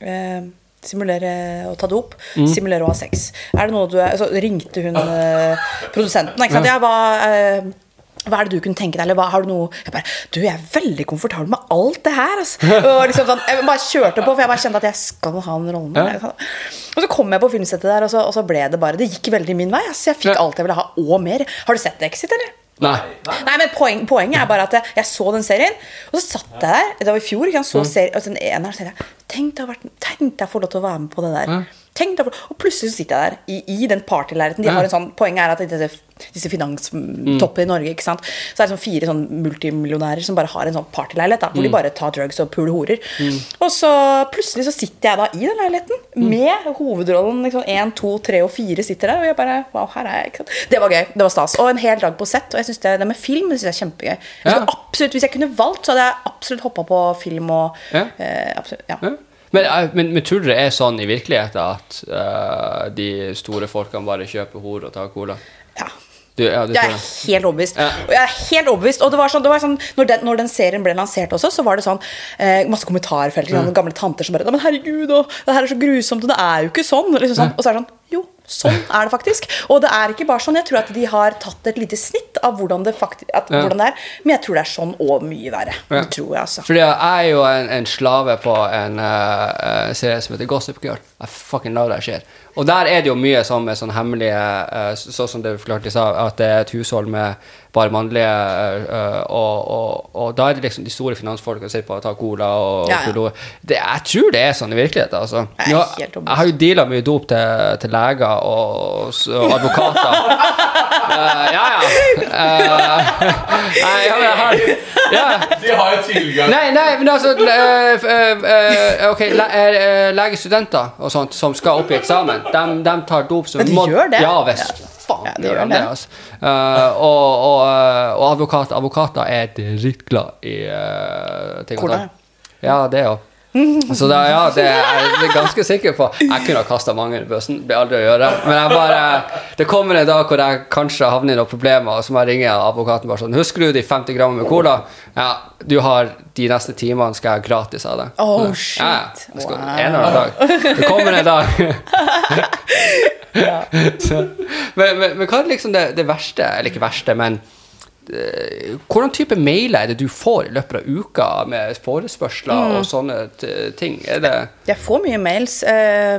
eh, Simulere å ta dop. Mm. Simulere å ha sex. Er det noe du er, altså, ringte hun produsenten. Ikke sant? Ja, hva, hva er det du kunne tenke deg? Eller hva, har du noe Jeg bare Du, jeg er veldig komfortabel med alt det her. Altså. Og liksom sånn, jeg bare kjørte på, for jeg bare kjente at jeg skal ha den rollen. Ja. Og så kom jeg på filmsettet der, og så, og så ble det bare Det gikk veldig min vei. Altså. Jeg fikk Ja. alt jeg ville ha, og mer. Har du sett Exit, eller? Nei. Nei, men poen, Poenget er bare at jeg, jeg så den serien, og så satt jeg der Det var i fjor. Jeg så serien, og den ene, så tenkte jeg Tenk deg å få lov til å være med på det der. Tenk deg for, Og plutselig så sitter jeg der i, i den partyleiligheten. De Ja. har en sånn, poenget er at disse, disse finanstoppene i Norge ikke sant? Så er det sånn fire sånn multimillionærer som bare har en sånn partyleilighet. Da, hvor de bare tar drugs og puler horer. Og så plutselig så sitter jeg da i den leiligheten med hovedrollen. liksom Én, to, tre og fire sitter der. Og jeg bare Wow, her er jeg. ikke sant? Det var gøy. Det var stas. Og en hel dag på sett. Og jeg synes det, det med film det synes jeg er kjempegøy. Jeg Ja. absolutt, Hvis jeg kunne valgt, så hadde jeg absolutt hoppa på film og Ja. eh, absolutt, ja. Men, eh, men, men tror du det er sånn i virkeligheten at uh, de store folkene bare kjøper hor og tar cola? ja. Du, ja, Jeg er helt overbevist. Ja. Og jeg er helt overbevist. Og det var sånn, det var sånn når, den, når den serien ble lansert også, så var det sånn eh, masse kommentarfelt. Liksom, Gamle tanter som bare Men herregud, å, det her er så grusomt, og det er jo ikke sånn. Liksom sånn. Og så er det sånn Jo, sånn er det faktisk. Og det er ikke bare sånn. Jeg tror at de har tatt et lite snitt av hvordan det, faktisk, at, Ja. hvordan det er. Men jeg tror det er sånn og mye verre. Ja. Det tror jeg, altså. Fordi jeg er jo en, en slave på en eh, serie som heter Gossip Girl. Jeg fucking love that shit. Og der er det jo mye sånn med sånn hemmelige uh, Sånn som du forklarte i stad, at det er et hushold med bare mannlige uh, og, og, og da er det liksom de store finansfolkene som sitter på og tar cola og, Ja, ja. det, Jeg tror det er sånn i virkeligheten, altså. Jeg er overbevist. jeg har jo deala mye dop til, til leger og, og advokater. uh, ja, ja. Nei, ja, men jeg har ja. De har jo tilgang Nei, nei, men altså eh, eh, eh, Ok, le, legestudenter og sånt som skal opp i eksamen, de, tar dop som Ja, de gjør det? Ja visst. Faen, Ja, de gjør de det. altså. Uh, og og, eh, og advokat, advokater er dritglad i uh, ting og tang. Ja, det òg. Så da, ja, det er jeg ganske sikker på. Jeg kunne ha kasta mange under bussen. Blir aldri å gjøre. Men jeg bare, det kommer en dag hvor jeg kanskje havner i noen problemer, og så må jeg ringe advokaten bare sånn Husker du de 50 grammene med cola? Ja, du har de neste timene skal jeg ha gratis av deg. Oh, shit. ja, jeg skal, Wow. En eller annen dag. Det kommer en dag. så, men, men, men hva er liksom det, det verste, eller ikke verste, men Hvordan type mailer er det du får i løpet av uka med forespørsler Mm. og sånne ting? Det Jeg får mye mails. Uh,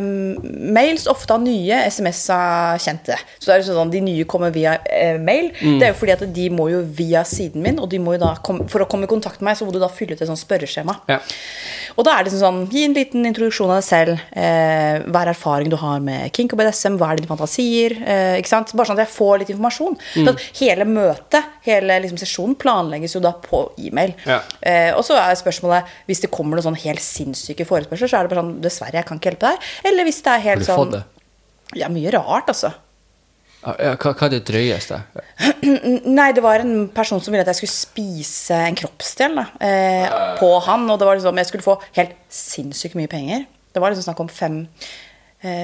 mails ofte av nye, SMS-er kjente. Så det er sånn, De nye kommer via uh, mail. Mm. Det er jo fordi at de må jo via siden min, og de må jo da for å komme i kontakt med meg, så må du da fylle ut et sånt spørreskjema. Ja. Og da er det liksom sånn, Gi en liten introduksjon av deg selv. Eh, hva er erfaring du har med kink og BDSM? Hva er dine fantasier? Eh? Bare sånn at jeg får litt informasjon. Mm. Hele møtet, hele liksom sesjonen, planlegges jo da på e-mail. Ja. Eh, og så er spørsmålet hvis det kommer noen sånn helt sinnssyke forespørsler, så er det bare sånn Dessverre, jeg kan ikke hjelpe deg. Eller hvis det er helt sånn? Ja, mye rart, altså. Hva, hva er det drøyeste? Nei, det var en person som ville at jeg skulle spise en kroppsdel eh, på han. Og det var liksom, jeg skulle få helt sinnssykt mye penger. Det var liksom snakk om fem,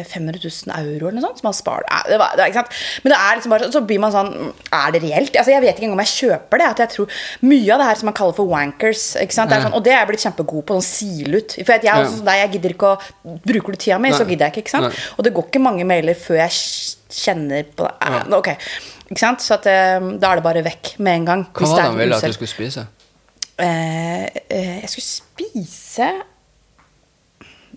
500 000 euro eller noe sånt. Som han spar, det var, det var? Men det er liksom bare, så blir man sånn Er det reelt? Altså, jeg vet ikke engang om jeg kjøper det. At jeg tror Mye av det her som man kaller for wankers. Ikke sant? Det sånn, og det er jeg blitt kjempegod på. Sånn silut. For at jeg, også sånn der, jeg gidder ikke å Bruker du tida mi, så gidder jeg ikke. ikke sant? Nei. Og det går ikke mange mailer før jeg kjenner på det. Eh, Ok, ikke sant? Så at, eh, da er det bare vekk med en gang. Hva var det han ville at du skulle spise? Eh, eh, jeg skulle spise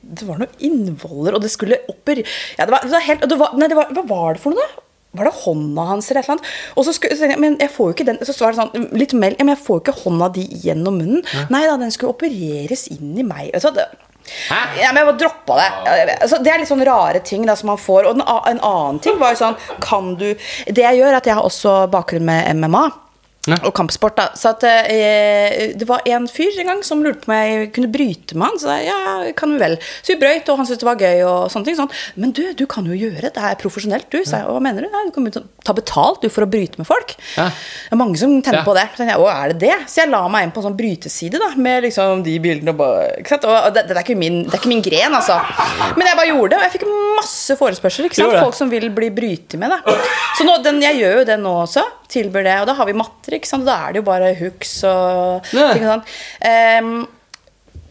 Det var noe innvoller, og det skulle oper... Ja, det var, det var helt, det var, nei, det var, hva var det for noe, da? Var det hånda hans eller et eller annet? Og så, skulle, så tenkte jeg, men jeg får jo ikke den Så var det sånn, litt mel, ja, men jeg får jo ikke hånda di gjennom munnen. Nei da, den skulle opereres inn i meg. Altså, det, Hæ? ja, men jeg bare droppa det. Ja. Altså, det er litt sånn rare ting da, som man får. Og en, en annen ting var jo sånn Kan du Det jeg gjør, er at jeg har også bakgrunn med MMA. Ja. Og kampsport, da. Så at, eh, det var en fyr en gang som lurte på om jeg kunne bryte med han. Så jeg, ja, kan vi vel. Så vi brøyt, og han syntes det var gøy. og sånne ting. Sånn, Men du, du kan jo gjøre det. Det er profesjonelt, du. Så jeg, hva mener du? Nei, du kan ta betalt du for å bryte med folk. Ja. Det er mange som tenner Ja. på det. Så jeg, å, er det det? Så jeg la meg inn på en sånn bryteside da, med liksom de bildene. Og bare, ikke sant? Og det, det, er min, det er ikke min gren, altså. Men jeg bare gjorde det, og jeg fikk masse forespørsler. Ikke sant? Folk som vil bli brytet med. Da. Så nå, den, jeg gjør jo det nå også. Tilbyr det. Og da har vi matter, da er det jo bare hooks og ting og sånn. Ehm,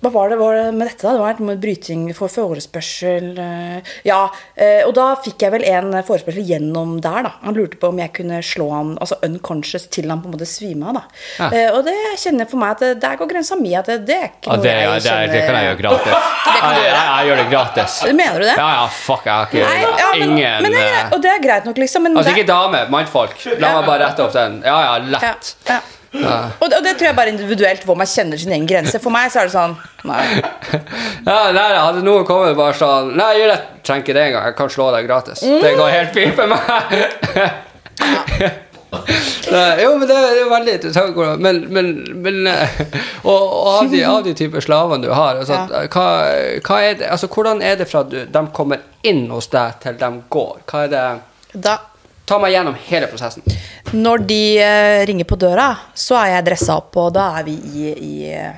hva var det, var det med dette? da? Det var med bryting for forespørsel eh, Ja, eh, og da fikk jeg vel en forespørsel gjennom der, da. Han lurte på om jeg kunne slå han altså unconscious til han på en måte svime av. da. Ja. Eh, og det kjenner for meg at der går grensa mi. At det, det er ikke Ja, noe det, jeg kjenner det kan jeg gjøre gratis. Jeg, jeg, jeg gjør det gratis. Mener du det? Ja, ja, fuck, jeg har ikke Nei, ja, men, ingen men det eh, Og det er greit nok, liksom. Men Altså ikke dame, mannfolk. La meg bare rette opp den. Ja, ja, lett. ja, lett. Ja. Og, det, og det tror jeg bare individuelt hvor man kjenner sin egen grense. For meg så er det sånn Nei. Ja, nei, hadde noen kommet bare sånn Nei, jeg trenger ikke det engang. Jeg kan slå deg gratis. Mm. Det går helt fint for meg. Nei, jo, men det, er er veldig interessant. Men, men, men eh, og, og av de, av de typer slavene du har, altså, Ja. hva, hva er det, altså, hvordan er det fra du, de kommer inn hos deg, til de går? Hva er det Da Ta meg gjennom hele prosessen. Når de eh, ringer på døra, så er jeg dressa opp, og da er, vi i, i,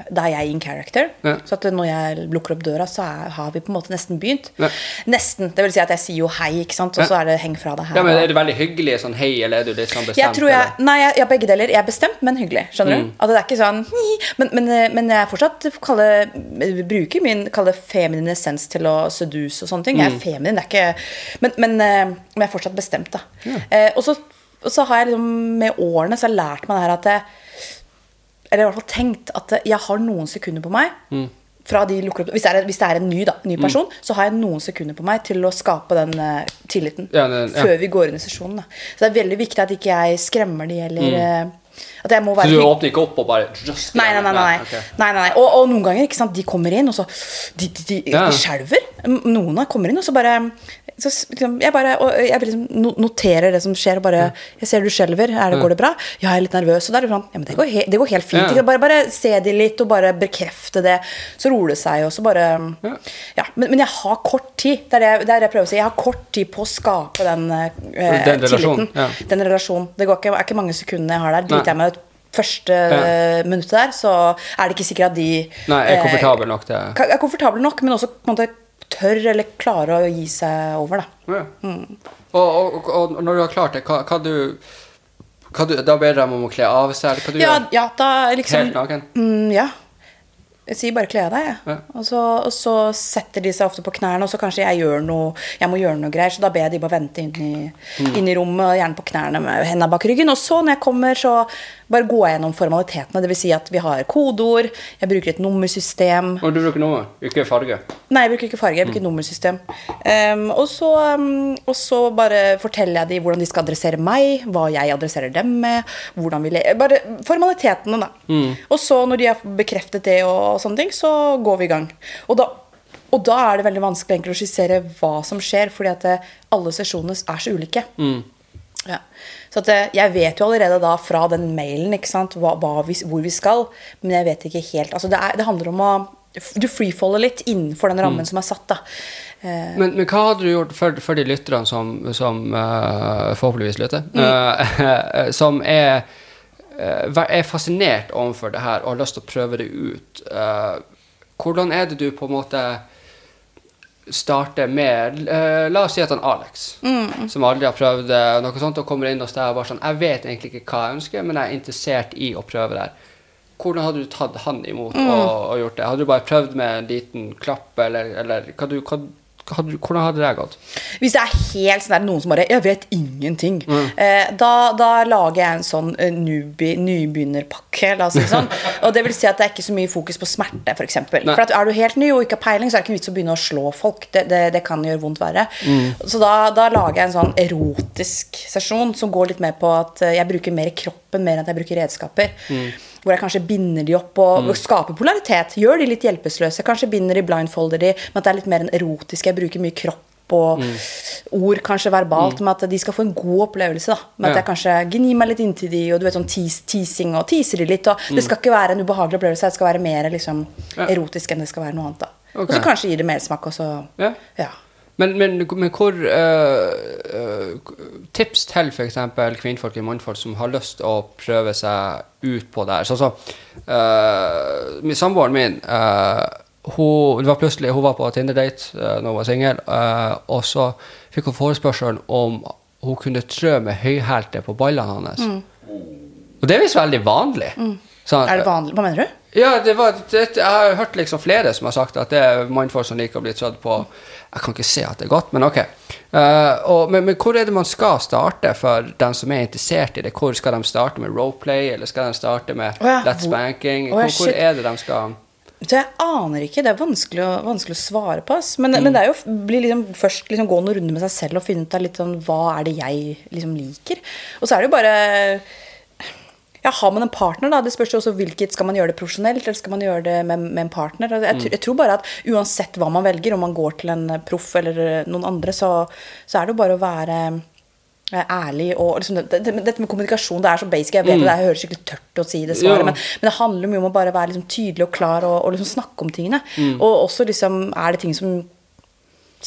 da er jeg in character. Ja. Så når jeg lukker opp døra, så er, har vi på en måte nesten begynt. Ja. Nesten. Det vil si at jeg sier jo hei, ikke sant? og Ja. så er det heng fra deg her. Ja, men Er du veldig hyggelig sånn hei, eller er du litt sånn bestemt? jeg tror jeg, eller? nei, jeg, jeg, begge deler. Jeg er bestemt, men hyggelig. Skjønner Mm. du? At det er ikke sånn Men, men, men jeg fortsatt kaller, bruker min kalle feminine essens til å seduse og sånne ting. Mm. Jeg er feminin, det er ikke Men, men, eh, men jeg er fortsatt bestemt, da. Eh, og, så, og så har jeg liksom med årene så har jeg lært meg det her at jeg, Eller i hvert fall tenkt at jeg har noen sekunder på meg. Mm. Fra de opp, hvis, det er, hvis det er en ny, da, ny person, så har jeg noen sekunder på meg til å skape den uh, tilliten. Ja, det, ja. Før vi går inn i sesjonen. Da. Så det er veldig viktig at ikke jeg skremmer de, eller eh, At jeg må være Så du åpner ikke opp og bare just Nei, nei, nei. nei, nei. Okay. nei, nei. Og, og noen ganger, ikke sant, de kommer inn, og så De, de, de, Ja. de skjelver. Noen kommer inn, og så bare så, liksom, Jeg bare jeg liksom noterer det som skjer, og bare 'Jeg ser du skjelver. Er det, går det bra?' 'Ja, jeg er litt nervøs.' Og er det sånn Ja, men det går, he det går helt fint. Ja. Bare, bare se de litt, og bare bekrefte det. Så roer det seg, og så bare Ja. Men, men jeg har kort tid. Det er det, det er det jeg prøver å si. Jeg har kort tid på å skape den, eh, Den tilliten. ja. Den relasjonen. Det går ikke, er ikke mange sekundene jeg har der. Driter jeg meg ut første Ja. eh, minuttet der, så er det ikke sikkert at de Nei, er komfortable komfortabel nok til er komfortable nok, men også på en måte tør eller klarer å gi seg over. Da. ja. Mm. og, og, og når du har klart det, hva, hva du hva du, Da ber de om å kle av seg? Eller hva du Ja, gjør? ja, da liksom Helt naken? Mm, ja. Jeg sier bare 'kle av deg', jeg. Ja. Og, så, og så setter de seg ofte på knærne, og så kanskje jeg gjør noe Jeg må gjøre noe greier, så da ber jeg de bare vente inn i, Mm. inn i rommet, gjerne på knærne med hendene bak ryggen. Og så, når jeg kommer, så bare gå gjennom formalitetene. Dvs. Si at vi har kodeord, jeg bruker et nummersystem. Og du bruker nummer, ikke farge. Nei, jeg bruker ikke farge, jeg bruker et nummersystem. Um, og, så, um, og så bare forteller jeg dem hvordan de skal adressere meg, hva jeg adresserer dem med. hvordan vi le Bare formalitetene, da. Og så, når de har bekreftet det, og, sånne ting, så går vi i gang. Og da og da er det veldig vanskelig å skissere hva som skjer, fordi at eh, alle sesjonene er så ulike. Ja. Så eh, jeg vet jo allerede da fra den mailen ikke sant, hva, hva vi, hvor vi skal, men jeg vet ikke helt altså det, er, det handler om å Du freefaller litt innenfor den rammen som er satt. da. Eh, Men, men hva hadde du gjort for, for de lytterne som, som uh, forhåpentligvis lytter, eh, som er, uh, er fascinert overfor det her og har lyst til å prøve det ut? hvordan er det du på en måte starter med uh, La oss si at han Alex, som aldri har prøvd eh, noe sånt, og kommer inn hos deg og bare sånn Jeg vet egentlig ikke hva jeg ønsker, men jeg er interessert i å prøve det her. Hvordan hadde du tatt han imot og, og gjort det? Hadde du bare prøvd med en liten klapp, eller, eller hva du, hva, hadde, hvordan hadde det gått? Hvis det er helt sånn noen som bare 'Jeg vet ingenting', eh, da, da lager jeg en sånn eh, newbie, nybegynnerpakke, la oss si sånn. Og det vil si at det er ikke så mye fokus på smerte, f.eks. For, eksempel. For at er du helt ny og ikke har peiling, så er det ikke vits å begynne å slå folk. Det, det, det kan gjøre vondt verre. Så da, da lager jeg en sånn erotisk sesjon som går litt mer på at eh, jeg bruker mer kroppen mer enn at jeg bruker redskaper. Hvor jeg kanskje binder de opp og, og skaper polaritet. Gjør de litt hjelpeløse. Kanskje binder de, blindfolder de, men at det er litt mer enn erotisk. Jeg bruker mye kropp og ord, kanskje verbalt, med at de skal få en god opplevelse. da Med at jeg kanskje gnir meg litt inntil de, og du vet sånn teas, teasing og teaser de litt. Og Det skal ikke være en ubehagelig opplevelse, det skal være mer liksom Ja. erotisk enn det skal være noe annet. da okay. Og så kanskje gir det mersmak, også. Ja. ja. Men, men, men hvor uh, Tips til f.eks. kvinnfolk eller mannfolk som har lyst til å prøve seg ut på det her. Sånn som uh, min Samboeren min eh, hun, det var plutselig, hun var på Tinder-date uh, når hun var singel, og så fikk hun forespørselen om hun kunne trø med høyhælte på ballene hans. Og det er visst veldig vanlig. Mm. Så, Er det vanlig? Hva mener du? Ja, det var, det, jeg har hørt liksom flere som har sagt at det er mannfolk som liker å bli trødd på. Jeg kan ikke se at det er godt, men ok. Uh, og, men, men hvor er det man skal starte for den som er interessert i det? Hvor Skal de starte med roleplay, eller skal de starte med oh, ja, lett hvor- spanking? Å ja, Hvor, hvor er det de skal Så jeg aner ikke. Det er vanskelig å, vanskelig å svare på. Men, Men, men det er jo bli liksom, først liksom, gå noen runder med seg selv og finne ut av litt sånn, hva er det jeg liksom, liker. Og så er det jo bare ja, Har man en partner, da, det spørs jo også hvilket Skal man gjøre det profesjonelt, eller skal man gjøre det med, med en partner? Jeg, tr- jeg tror bare at uansett hva man velger, om man går til en proff eller noen andre, så, så er det jo bare å være eh, ærlig og liksom, det, det, Dette med kommunikasjon, det er så basic. Jeg vet det, jeg høres skikkelig tørt å si det svaret, Ja. men, men det handler mye om å bare være liksom tydelig og klar og, og liksom snakke om tingene. Og også liksom er det ting som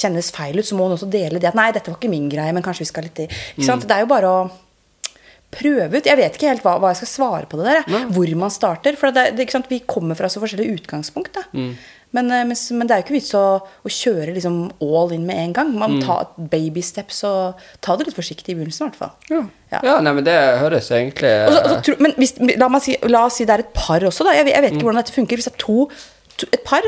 kjennes feil ut, så må man også dele det. At nei, dette var ikke min greie, men kanskje vi skal litt i ikke sant? Det er jo bare å prøve ut. Jeg vet ikke helt hva, hva jeg skal svare på det der. jeg. Hvor man starter. For det, det, vi kommer fra så forskjellige utgangspunkt. Da. Men, eh, men, men det er jo ikke vits å, å kjøre liksom all in med en gang. Man må ta baby steps og ta det litt forsiktig i begynnelsen, i hvert fall. Ja. Ja. ja, nei, men det høres egentlig Og så, og så, tro- men hvis, la, si, la oss si det er et par også, da. Jeg, jeg vet ikke hvordan dette funker. Hvis det er to, et par,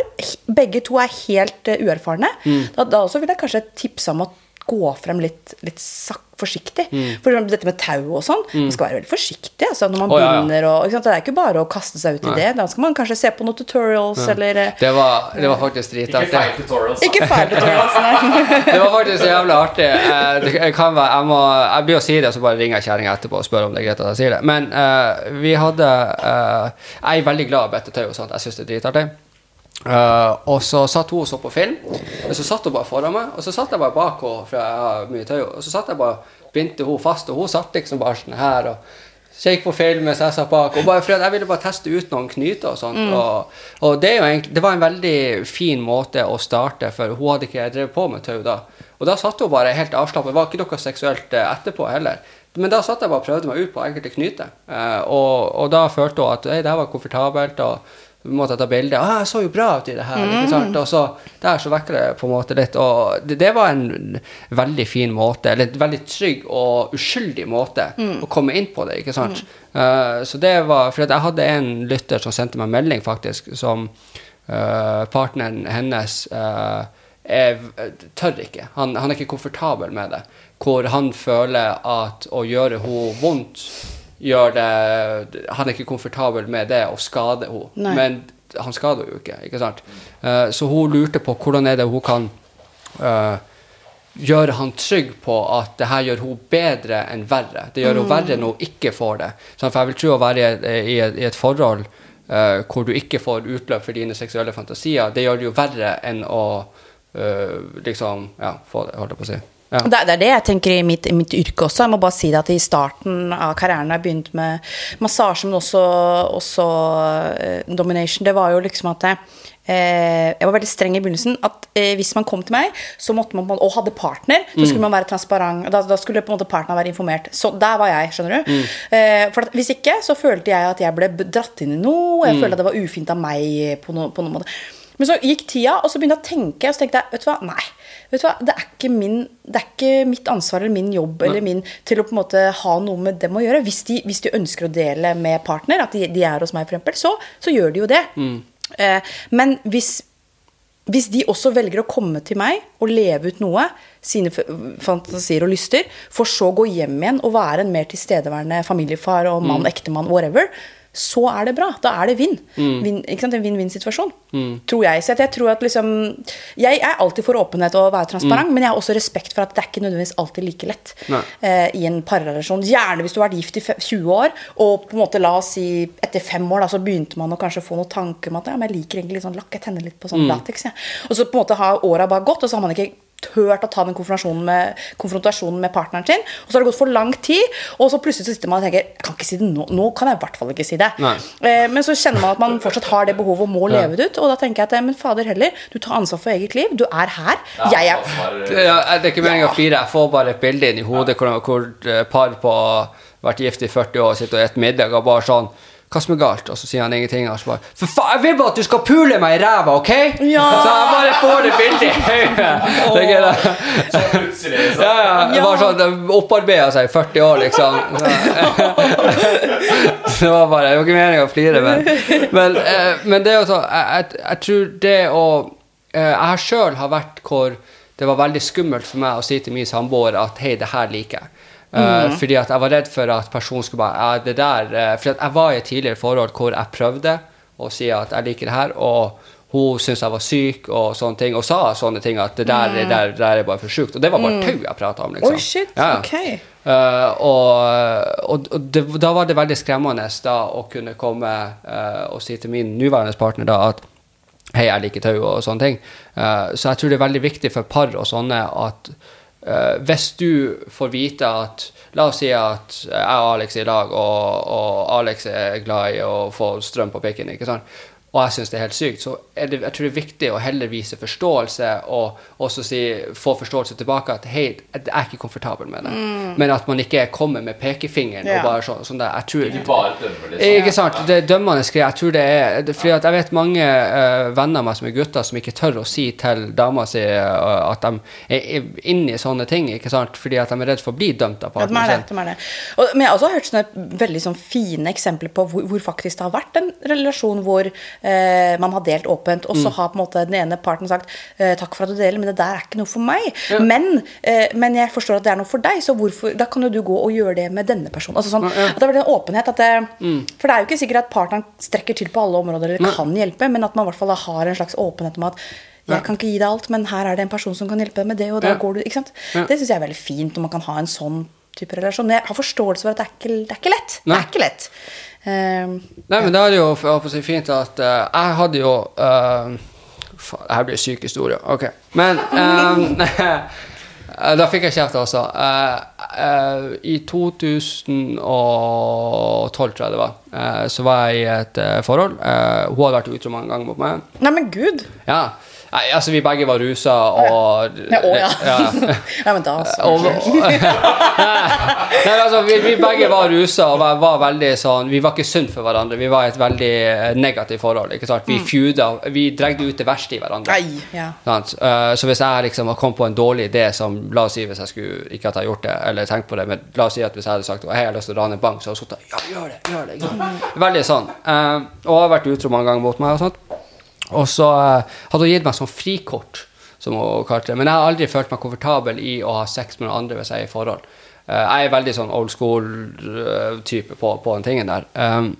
begge to er helt eh, uerfarne, da, da også vil jeg kanskje tipse om å gå frem litt, litt sak, forsiktig. For eksempel dette med tau og sånn, man skal være veldig forsiktig altså, når man Å, ja, ja. begynner. Og, ikke sant? Det er ikke bare å kaste seg ut i det. Da skal man kanskje se på noen tutorials eller eh, det var, det var faktisk Ikke feil tutorials. Ikke feil tutorials. Det var faktisk jævlig artig. Eh, jeg, kan være, jeg, må, jeg blir å si det, så bare ringer jeg kjerringa etterpå og spør om det er greit at jeg sier det. Men uh, vi hadde uh, Jeg er veldig glad i Bette Tau og sånt. Jeg syns det er dritartig. Eh, og så satt hun og så på film, og så satt hun bare foran meg, og så satt jeg bare bak henne, for jeg har mye tøy, og så satt jeg bare bindte hun fast, og hun satt liksom bare sånn her og kikket på film mens jeg satt bak. Og bare for jeg ville bare teste ut noen knyter og sånt. Og, og det, er jo egentlig, det var en veldig fin måte å starte, for hun hadde ikke drevet på med tau da. Og da satt hun bare helt avslappet. Det var ikke noe seksuelt eh, etterpå heller. Men da satt jeg bare og prøvde meg ut på enkelte knyter. uh, og, og da følte hun at hey, det her var komfortabelt. og vi jeg ta bilde. Ah, 'Jeg så jo bra ut i det her.' ikke sant? Og så der så vekker det på en måte litt. Og det, det var en veldig fin måte, eller en veldig trygg og uskyldig måte å komme inn på det. ikke sant? Eh, så det var For jeg hadde en lytter som sendte meg melding, faktisk, som uh, partneren hennes uh, er, tør ikke. Han, han er ikke komfortabel med det. Hvor han føler at å gjøre henne vondt gjør det Han er ikke komfortabel med det å skade henne. Men han skader jo ikke, ikke sant? Eh, så hun lurte på hvordan er det hun kan eh, gjøre han trygg på at det her gjør hun bedre enn verre. Det gjør hun verre når hun ikke får det. For jeg vil tro å være i et, i et, i et forhold eh, hvor du ikke får utløp for dine seksuelle fantasier, det gjør det jo verre enn å liksom Ja, få det, holdt jeg på å si. Ja. Det, er- det er det jeg tenker i mitt, i mitt yrke også. Jeg må bare si det at i starten av karrieren har jeg begynt med massasje, men også, også uh, domination. Det var jo liksom at jeg, uh, jeg var veldig streng i begynnelsen. At uh, hvis man kom til meg så måtte man, og hadde partner, så skulle man være transparent. Da, da skulle på en måte partneren være informert. Så der var jeg, skjønner du. Eh, for at, hvis ikke så følte jeg at jeg ble dratt inn i noe. Jeg følte at det var ufint av meg på, no, på noen måte. Men så gikk tida, og så begynte jeg å tenke, og så tenkte jeg, vet du hva, nei. Vet du hva, det er ikke, min, det er ikke mitt ansvar eller min jobb eller min, til å på en måte ha noe med dem å gjøre. Hvis de, hvis de ønsker å dele med partner, at de, de er hos meg f.eks., så, så gjør de jo det. Eh, men hvis, hvis de også velger å komme til meg og leve ut noe, sine fantasier og lyster, for så å gå hjem igjen og være en mer tilstedeværende familiefar og mann, ektemann, whatever, så er det bra. Da er det vinn. Ikke sant? En vinn-vinn-situasjon. Tror jeg. Så jeg tror at liksom Jeg er alltid for åpenhet og å være transparent, men jeg har også respekt for at det er ikke nødvendigvis alltid like lett eh, i en parrelasjon. Gjerne hvis du har vært gift i 20 år, og på en måte la oss si etter fem år da, så begynte man å kanskje få noen tanker om at ja, men jeg liker egentlig litt sånn lakk, jeg tenner litt på sånn lateks. Ja. Og så på en måte har åra bare gått, og så har man ikke tørt å ta den konfrontasjonen med, konfrontasjonen med partneren sin. Og så har det gått for lang tid, og så plutselig så sitter man og tenker Jeg kan ikke si det nå. Nå kan jeg i hvert fall ikke si det. Eh, men så kjenner man at man fortsatt har det behovet og må leve det ut. Og da tenker jeg at eh, men fader heller, du tar ansvar for eget liv. Du er her. Jeg er Ja, det er ikke meningen å flire. Jeg får bare et bilde inn i hodet hvor, hvor eh, par på vært gift i 40 år sitter og spiser middag og bare sånn hva som er galt? Og så sier han ingenting. Og så bare For faen, jeg vil bare at du skal pule meg i ræva, OK? Ja. Så jeg bare får det bildet i det. Så plutselig så. Ja, ja. Det var sånn, det opparbeida seg i 40 år, liksom. Så, det var bare Det var ikke meningen å flire, men Men, eh, men det er jo sånn jeg, jeg tror det å eh, Jeg har sjøl har vært hvor det var veldig skummelt for meg å si til min samboer at hei, det her liker jeg. Eh, Fordi at jeg var redd for at personen skulle bare ja, det der uh, For jeg var i et tidligere forhold hvor jeg prøvde å si at jeg liker det her, og hun syntes jeg var syk og sånne ting, og sa sånne ting at det der, det der, der er bare for sjukt. Og det var bare tau jeg prata om, liksom. Oi, shit. Ja, Okay. Ok. Eh, og og, og det, da var det veldig skremmende da å kunne komme uh, og si til min nåværende partner da at hei, jeg liker tau og sånne ting. Uh, så jeg tror det er veldig viktig for par og sånne at eh, hvis du får vite at La oss si at jeg og Alex er i lag, og, og Alex er glad i å få strøm på pikken, ikke sant? Og jeg syns det er helt sykt, så er det, jeg tror det er viktig å heller vise forståelse og også si, få forståelse tilbake at hei, jeg er ikke komfortabel med det. Men at man ikke kommer med pekefingeren Ja. og bare sånn, sånn der. Jeg tror, Ikke bare dømmer, liksom. ikke sant? Det er dømmende skrevet. Jeg tror det er det- fordi at jeg vet mange uh, venner av meg som er gutter, som ikke tør å si til dama si uh, at de er inne i sånne ting, ikke sant? Fordi at de er redd for å bli dømt av Ja, de er partneren det, sin. de er det. Men jeg har også hørt sånne veldig sånn fine eksempler på hvor, hvor faktisk det har vært en relasjon hvor man har delt åpent, og så Mm. har på en måte den ene parten sagt eh, 'takk for at du deler, men det der er ikke noe for meg'. Men, eh, men jeg forstår at det er noe for deg, så hvorfor, da kan jo du gå og gjøre det med denne personen. Altså sånn, At det blir det en åpenhet. At det, Mm. For det er jo ikke sikkert at partneren strekker til på alle områder eller kan hjelpe, men at man i hvert fall da har en slags åpenhet om at jeg kan ikke gi deg alt, men her er det en person som kan hjelpe deg med det, og da Ja. går du ikke sant? Ja. Det syns jeg er veldig fint når man kan ha en sånn type relasjon. Jeg har forståelse for at det er ikke, det er ikke lett. Nei. Det er ikke lett. Ehm, Nei, men da er det jo si, fint at uh, jeg hadde jo uh, Faen, det her blir syk historie. Ok. Men eh, Da fikk jeg kjeft også. Uh, eh, I 2012, tror jeg det var, eh, så var jeg i et eh, forhold. Eh, hun hadde vært utro mange ganger mot meg. nei, men gud! Ja. Nei, altså, vi begge var rusa og Ja, å, ja. ja. ja, men da altså. Og, Nei, altså, vi, vi begge var rusa og var, var veldig sånn Vi var ikke sunn for hverandre. Vi var i et veldig eh, negativt forhold. Ikke sant? Vi feuda. Vi dregde ut det verste i hverandre. Nei, ja. Sant? Eh, så hvis jeg liksom har kommet på en dårlig idé som La oss si hvis jeg skulle ikke at jeg har gjort det, eller tenkt på det, men la oss si at hvis jeg hadde sagt hei, jeg har lyst til å rane en bank, så hadde jeg sagt ja, gjør det. gjør det det. Veldig sånn. Og og har vært utro mange ganger mot meg. og sånt. Og så eh, hadde hun gitt meg sånn frikort. som hun kalte det. Men jeg har aldri følt meg komfortabel i å ha sex med noen andre hvis jeg er i forhold. Eh, jeg er veldig sånn old school-type på, på den tingen der. Um,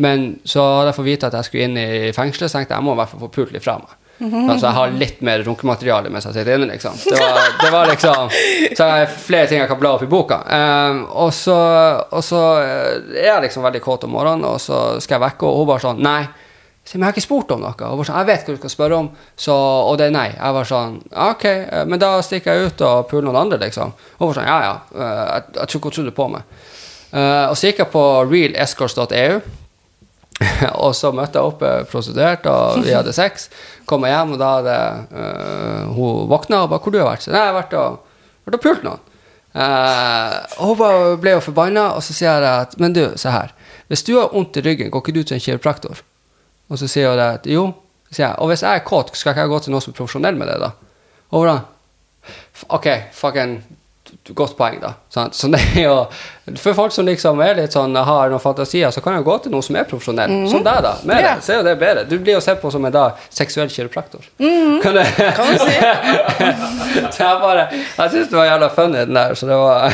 men så hadde jeg fått vite at jeg skulle inn i fengselet, så tenkte jeg jeg må i hvert fall få pult litt fra meg. Altså jeg har litt mer runkemateriale mens jeg sitter inne, liksom. Det var, det var liksom Så jeg har flere ting jeg kan bla opp i boka. Um, og så, og så eh, er jeg liksom veldig kåt om morgenen, og så skal jeg vekke, og hun bare sånn Nei. Men jeg har ikke spurt om noe. Og var sånn, jeg vet hva du skal spørre om, så, og det er nei. Jeg var sånn Ok, eh, men da stikker jeg ut og puler noen andre, liksom. Hun var sånn Ja, ja. eh, Jeg, jeg tror ikke hun trodde på meg. Eh, og så gikk jeg på realescorts.eu. og så møtte jeg opp prostituert, og vi hadde sex. Kom hjem, og da hadde uh, hun våkna og bare 'Hvor du har vært?' Så nei, jeg har vært og, vært og pult noen. Uh, og hun ble jo forbanna, og så sier jeg at 'Men du, se her. Hvis du har vondt i ryggen, går ikke du til en kiropraktor?' Og så sier hun at 'Jo'. Sier jeg, 'Og hvis jeg er kåt, skal ikke jeg gå til noen som er profesjonell med det, da?' Og hvordan? Ok, fucking Godt poeng, da. Sant? Så det er jo, for folk som liksom er litt sånn, har noen fantasier, så kan jeg gå til noen som er profesjonell. Som deg, da. Med yeah. det, så er jo det bedre. Du blir jo sett på som en da seksuell kiropraktor. Kan -hmm. Kan du si. så jeg bare Jeg syns det var jævla funny, den der. Så det var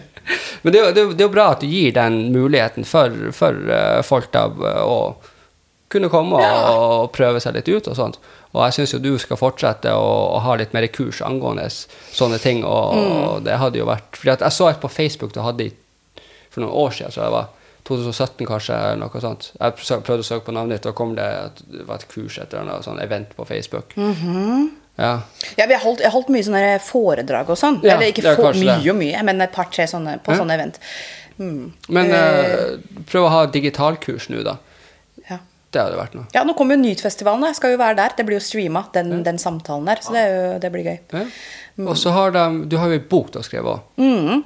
Men det er, jo, det, er jo, jo bra at du gir den muligheten for, for eh, folk da å kunne komme og, og prøve seg litt ut og sånt. Og jeg syns jo du skal fortsette å, å ha litt mer kurs angående sånne ting. Og, og det hadde jo vært Fordi jeg så et på Facebook du hadde i, for noen år siden, så det var 2017 kanskje, noe sånt. Jeg prøvde å søke på navnet ditt, og kom det at det var et kurs etter noe sånn event på Facebook. Ja. Ja, jeg, holdt, jeg holdt mye sånne foredrag og sånn. Ja, Eller ikke for, mye det. og mye, men et par-tre sånne på Ja. sånne event. Mm. Men uh, prøv å ha digitalkurs nå, da. Ja. Det hadde vært noe. ja, nå kommer jo Nytfestivalen. Jeg skal jo være der. Det blir jo streama, den, den samtalen der. Så det, jo, det blir gøy. Ja. Og så har de Du har jo ei bok du har skrevet òg.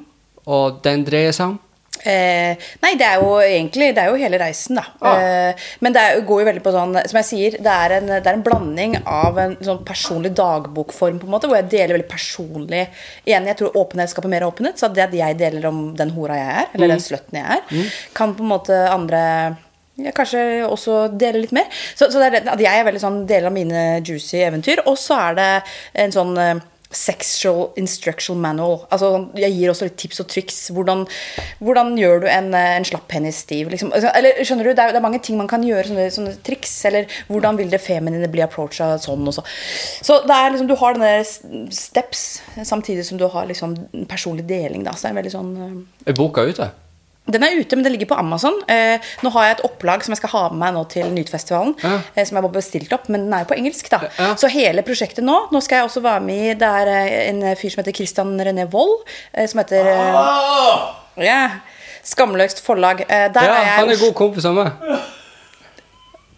Og den dreier seg om Eh, nei, det er jo egentlig Det er jo hele reisen, da. Ah. Eh, men det er, går jo veldig på sånn Som jeg sier, det er en, det er en blanding av en sånn personlig dagbokform, på en måte, hvor jeg deler veldig personlig Igjen, jeg tror åpenhet skaper mer åpenhet. Så det at jeg deler om den hora jeg er, eller Mm. den slutten jeg er, kan på en måte andre ja, kanskje også dele litt mer. Så, så det er at jeg er veldig sånn deler av mine juicy eventyr. Og så er det en sånn eh, sexual instructional manual. Altså, jeg gir også litt tips og triks. Hvordan, hvordan gjør du en, eh, en slapp penis stiv? Liksom. Altså, Eller skjønner du, det er, det er mange ting man kan gjøre, sånne, sånne triks. Eller hvordan vil det feminine bli approacha sånn og så. Så det er liksom, du har denne steps, samtidig som du har liksom personlig deling. Da. Så det er veldig sånn eh, Er boka ute? Den er ute, men det ligger på Amazon. Eh, nå har jeg et opplag som jeg skal ha med meg nå til Nytfestivalen. Ja. Eh, som jeg bare bestilt opp, men den er jo på engelsk, da. Ja. Så hele prosjektet nå Nå skal jeg også være med i Det er eh, en fyr som heter Christian René Wold. Eh, som heter eh, ja, Skamløst forlag. Eh, der Ja, er jeg han er god kompis av meg.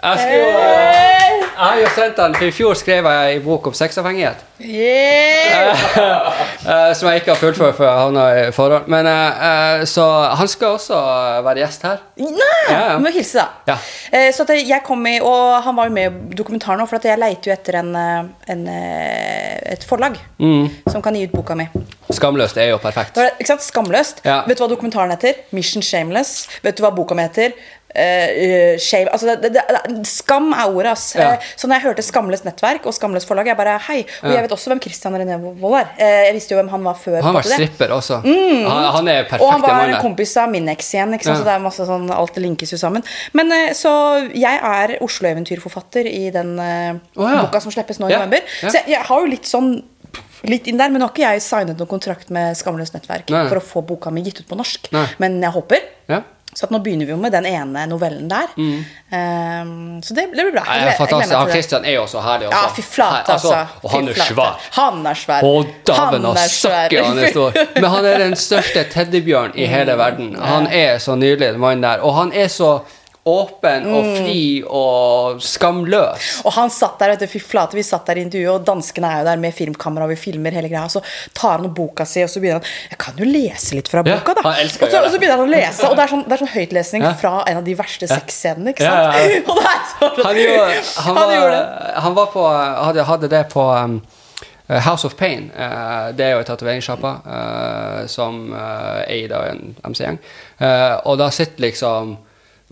Jeg, skrev, jeg har jo sendt han, for I fjor skrev jeg en bok om sexavhengighet. Yeah! eh, som jeg ikke har fullført før jeg havna i forhold. Men, eh, eh, så han skal også være gjest her. Nei! Ja, ja. Må hilse, da. Ja. Så jeg kom i, og han var jo med i dokumentaren òg, for jeg leiter jo etter en, en, et forlag Mm. som kan gi ut boka mi. Skamløst er jo perfekt. Ikke sant? Skamløst. Ja. Vet du hva dokumentaren heter? Mission Shameless. Vet du hva boka mi heter? Eh, eh, shame. Altså, det, det, det, skam er ordet, ass. Ja. Uh, så når jeg hørte Skamles nettverk og Skamles forlag, jeg bare hei. Og Ja. jeg vet også hvem Christian René Wold er. Uh, jeg visste jo hvem han var før. Han var stripper også. Han, han er perfekt. Og han var en kompis av min eks igjen. Ja. Så det er masse sånn, alt linkes jo sammen. Men Så jeg er Oslo-eventyrforfatter i den ja. boka som slippes nå i november. Så jeg, jeg har jo litt sånn Litt inn der, Men nå har ikke jeg signet noen kontrakt med Skamløst nettverk Nei. for å få boka mi gitt ut på norsk. Nei. Men jeg håper. Ja. Så nå begynner vi jo med den ene novellen der. Ehm, så det, det blir bra. Jeg jeg fantastisk. meg Han det. Er jo så herlig også. Ja, fy flate, altså. Og han er svær. Han er svær. Å, dæven og Han er søkke, han er stor. Men han er den største teddybjørn i hele verden. Han er så nydelig, den mannen der. Og han er så åpen og Mm. fri og skamløs. Og han satt der, vet du, fy flate, vi satt der i intervjuet, og danskene er jo der med filmkamera, og vi filmer hele greia. Og så tar han opp boka si, og så begynner han Jeg kan jo lese litt fra boka, da. Ja, og, så, og så begynner han å lese, og det er sånn, det er sånn høytlesning Ja. fra en av de verste sexscenene, ikke sant? ja, ja. Og det er så, Han, gjorde, han, Han gjorde var, han var på hadde, hadde det på um, House of Pain. uh, det er jo en tatoveringssjappe uh, som uh, eier da en MC-gjeng. Eh, og da sitter liksom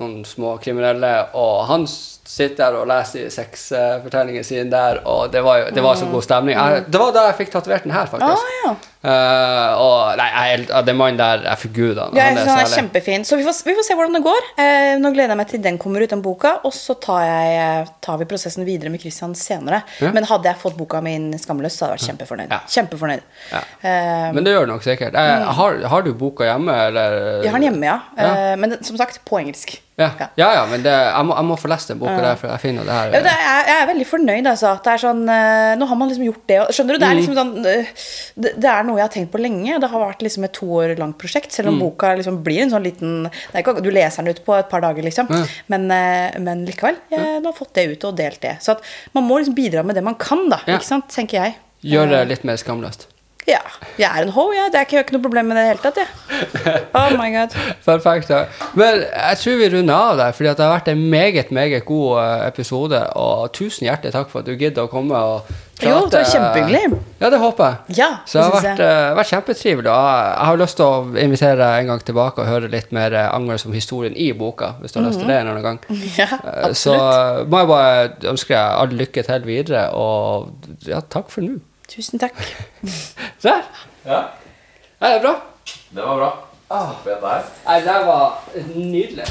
noen små kriminelle, og han sitter der og leser sexfortellingen sin der, og det var det var så god stemning. Jeg, det var da jeg fikk tatovert den her, faktisk. faktisk. ja. uh, og nei, jeg, er den mannen der er han. Ja, jeg han er kjempefin. Så vi får, vi får se hvordan det går. Uh, nå gleder jeg meg til den kommer ut, den boka. Og så tar, jeg, tar vi prosessen videre med Christian senere. Ja. Men hadde jeg fått boka mi skamløst, Skamløs, så hadde jeg vært kjempefornøyd. Ja. Kjempefornøyd. Eh, Men det gjør det nok sikkert. Eh, har, har du boka hjemme, eller? jeg har den hjemme, ja. Ja. Eh, men som sagt, på engelsk. Ja, Ja. ja, men det, jeg, må, jeg må få lest den boka der, for jeg finner det her Ja, det er, jeg er veldig fornøyd. Altså, at det er sånn, eh, nå har man liksom gjort det. Skjønner du? Det er Mm. liksom sånn eh, det, er noe jeg har tenkt på lenge. Det har vært liksom et to år langt prosjekt. Selv om Mm. boka liksom blir en sånn liten ikke, Du leser den ut på et par dager, liksom. Men, eh, men likevel. Jeg nå har fått det ut og delt det. Så at man må liksom bidra med det man kan, da. Ikke sant, tenker jeg. Gjør det litt mer skamløst. Ja. Jeg er en ho, jeg. Det er ikke, jeg har ikke noe problem med det i det hele tatt, jeg. Oh my god. Perfekt. ja. Men jeg tror vi runder av der, fordi det har vært en meget meget god eh, episode. Og tusen hjertelig takk for at du gidder å komme og prate. Jo, det var kjempehyggelig. Ja, det håper jeg. Ja, Så det har vært, jeg. eh, vært kjempetrivelig. og Jeg har lyst til å invitere deg en gang tilbake og høre litt mer eh, angående som historien i boka, hvis du har lyst til det en annen gang. Ja, absolutt. Så må jeg bare ønske deg all lykke til videre, og ja, takk for nå. Tusen takk. Der. Ja. ja. Det er bra. Det var bra. Ah. Det der var nydelig.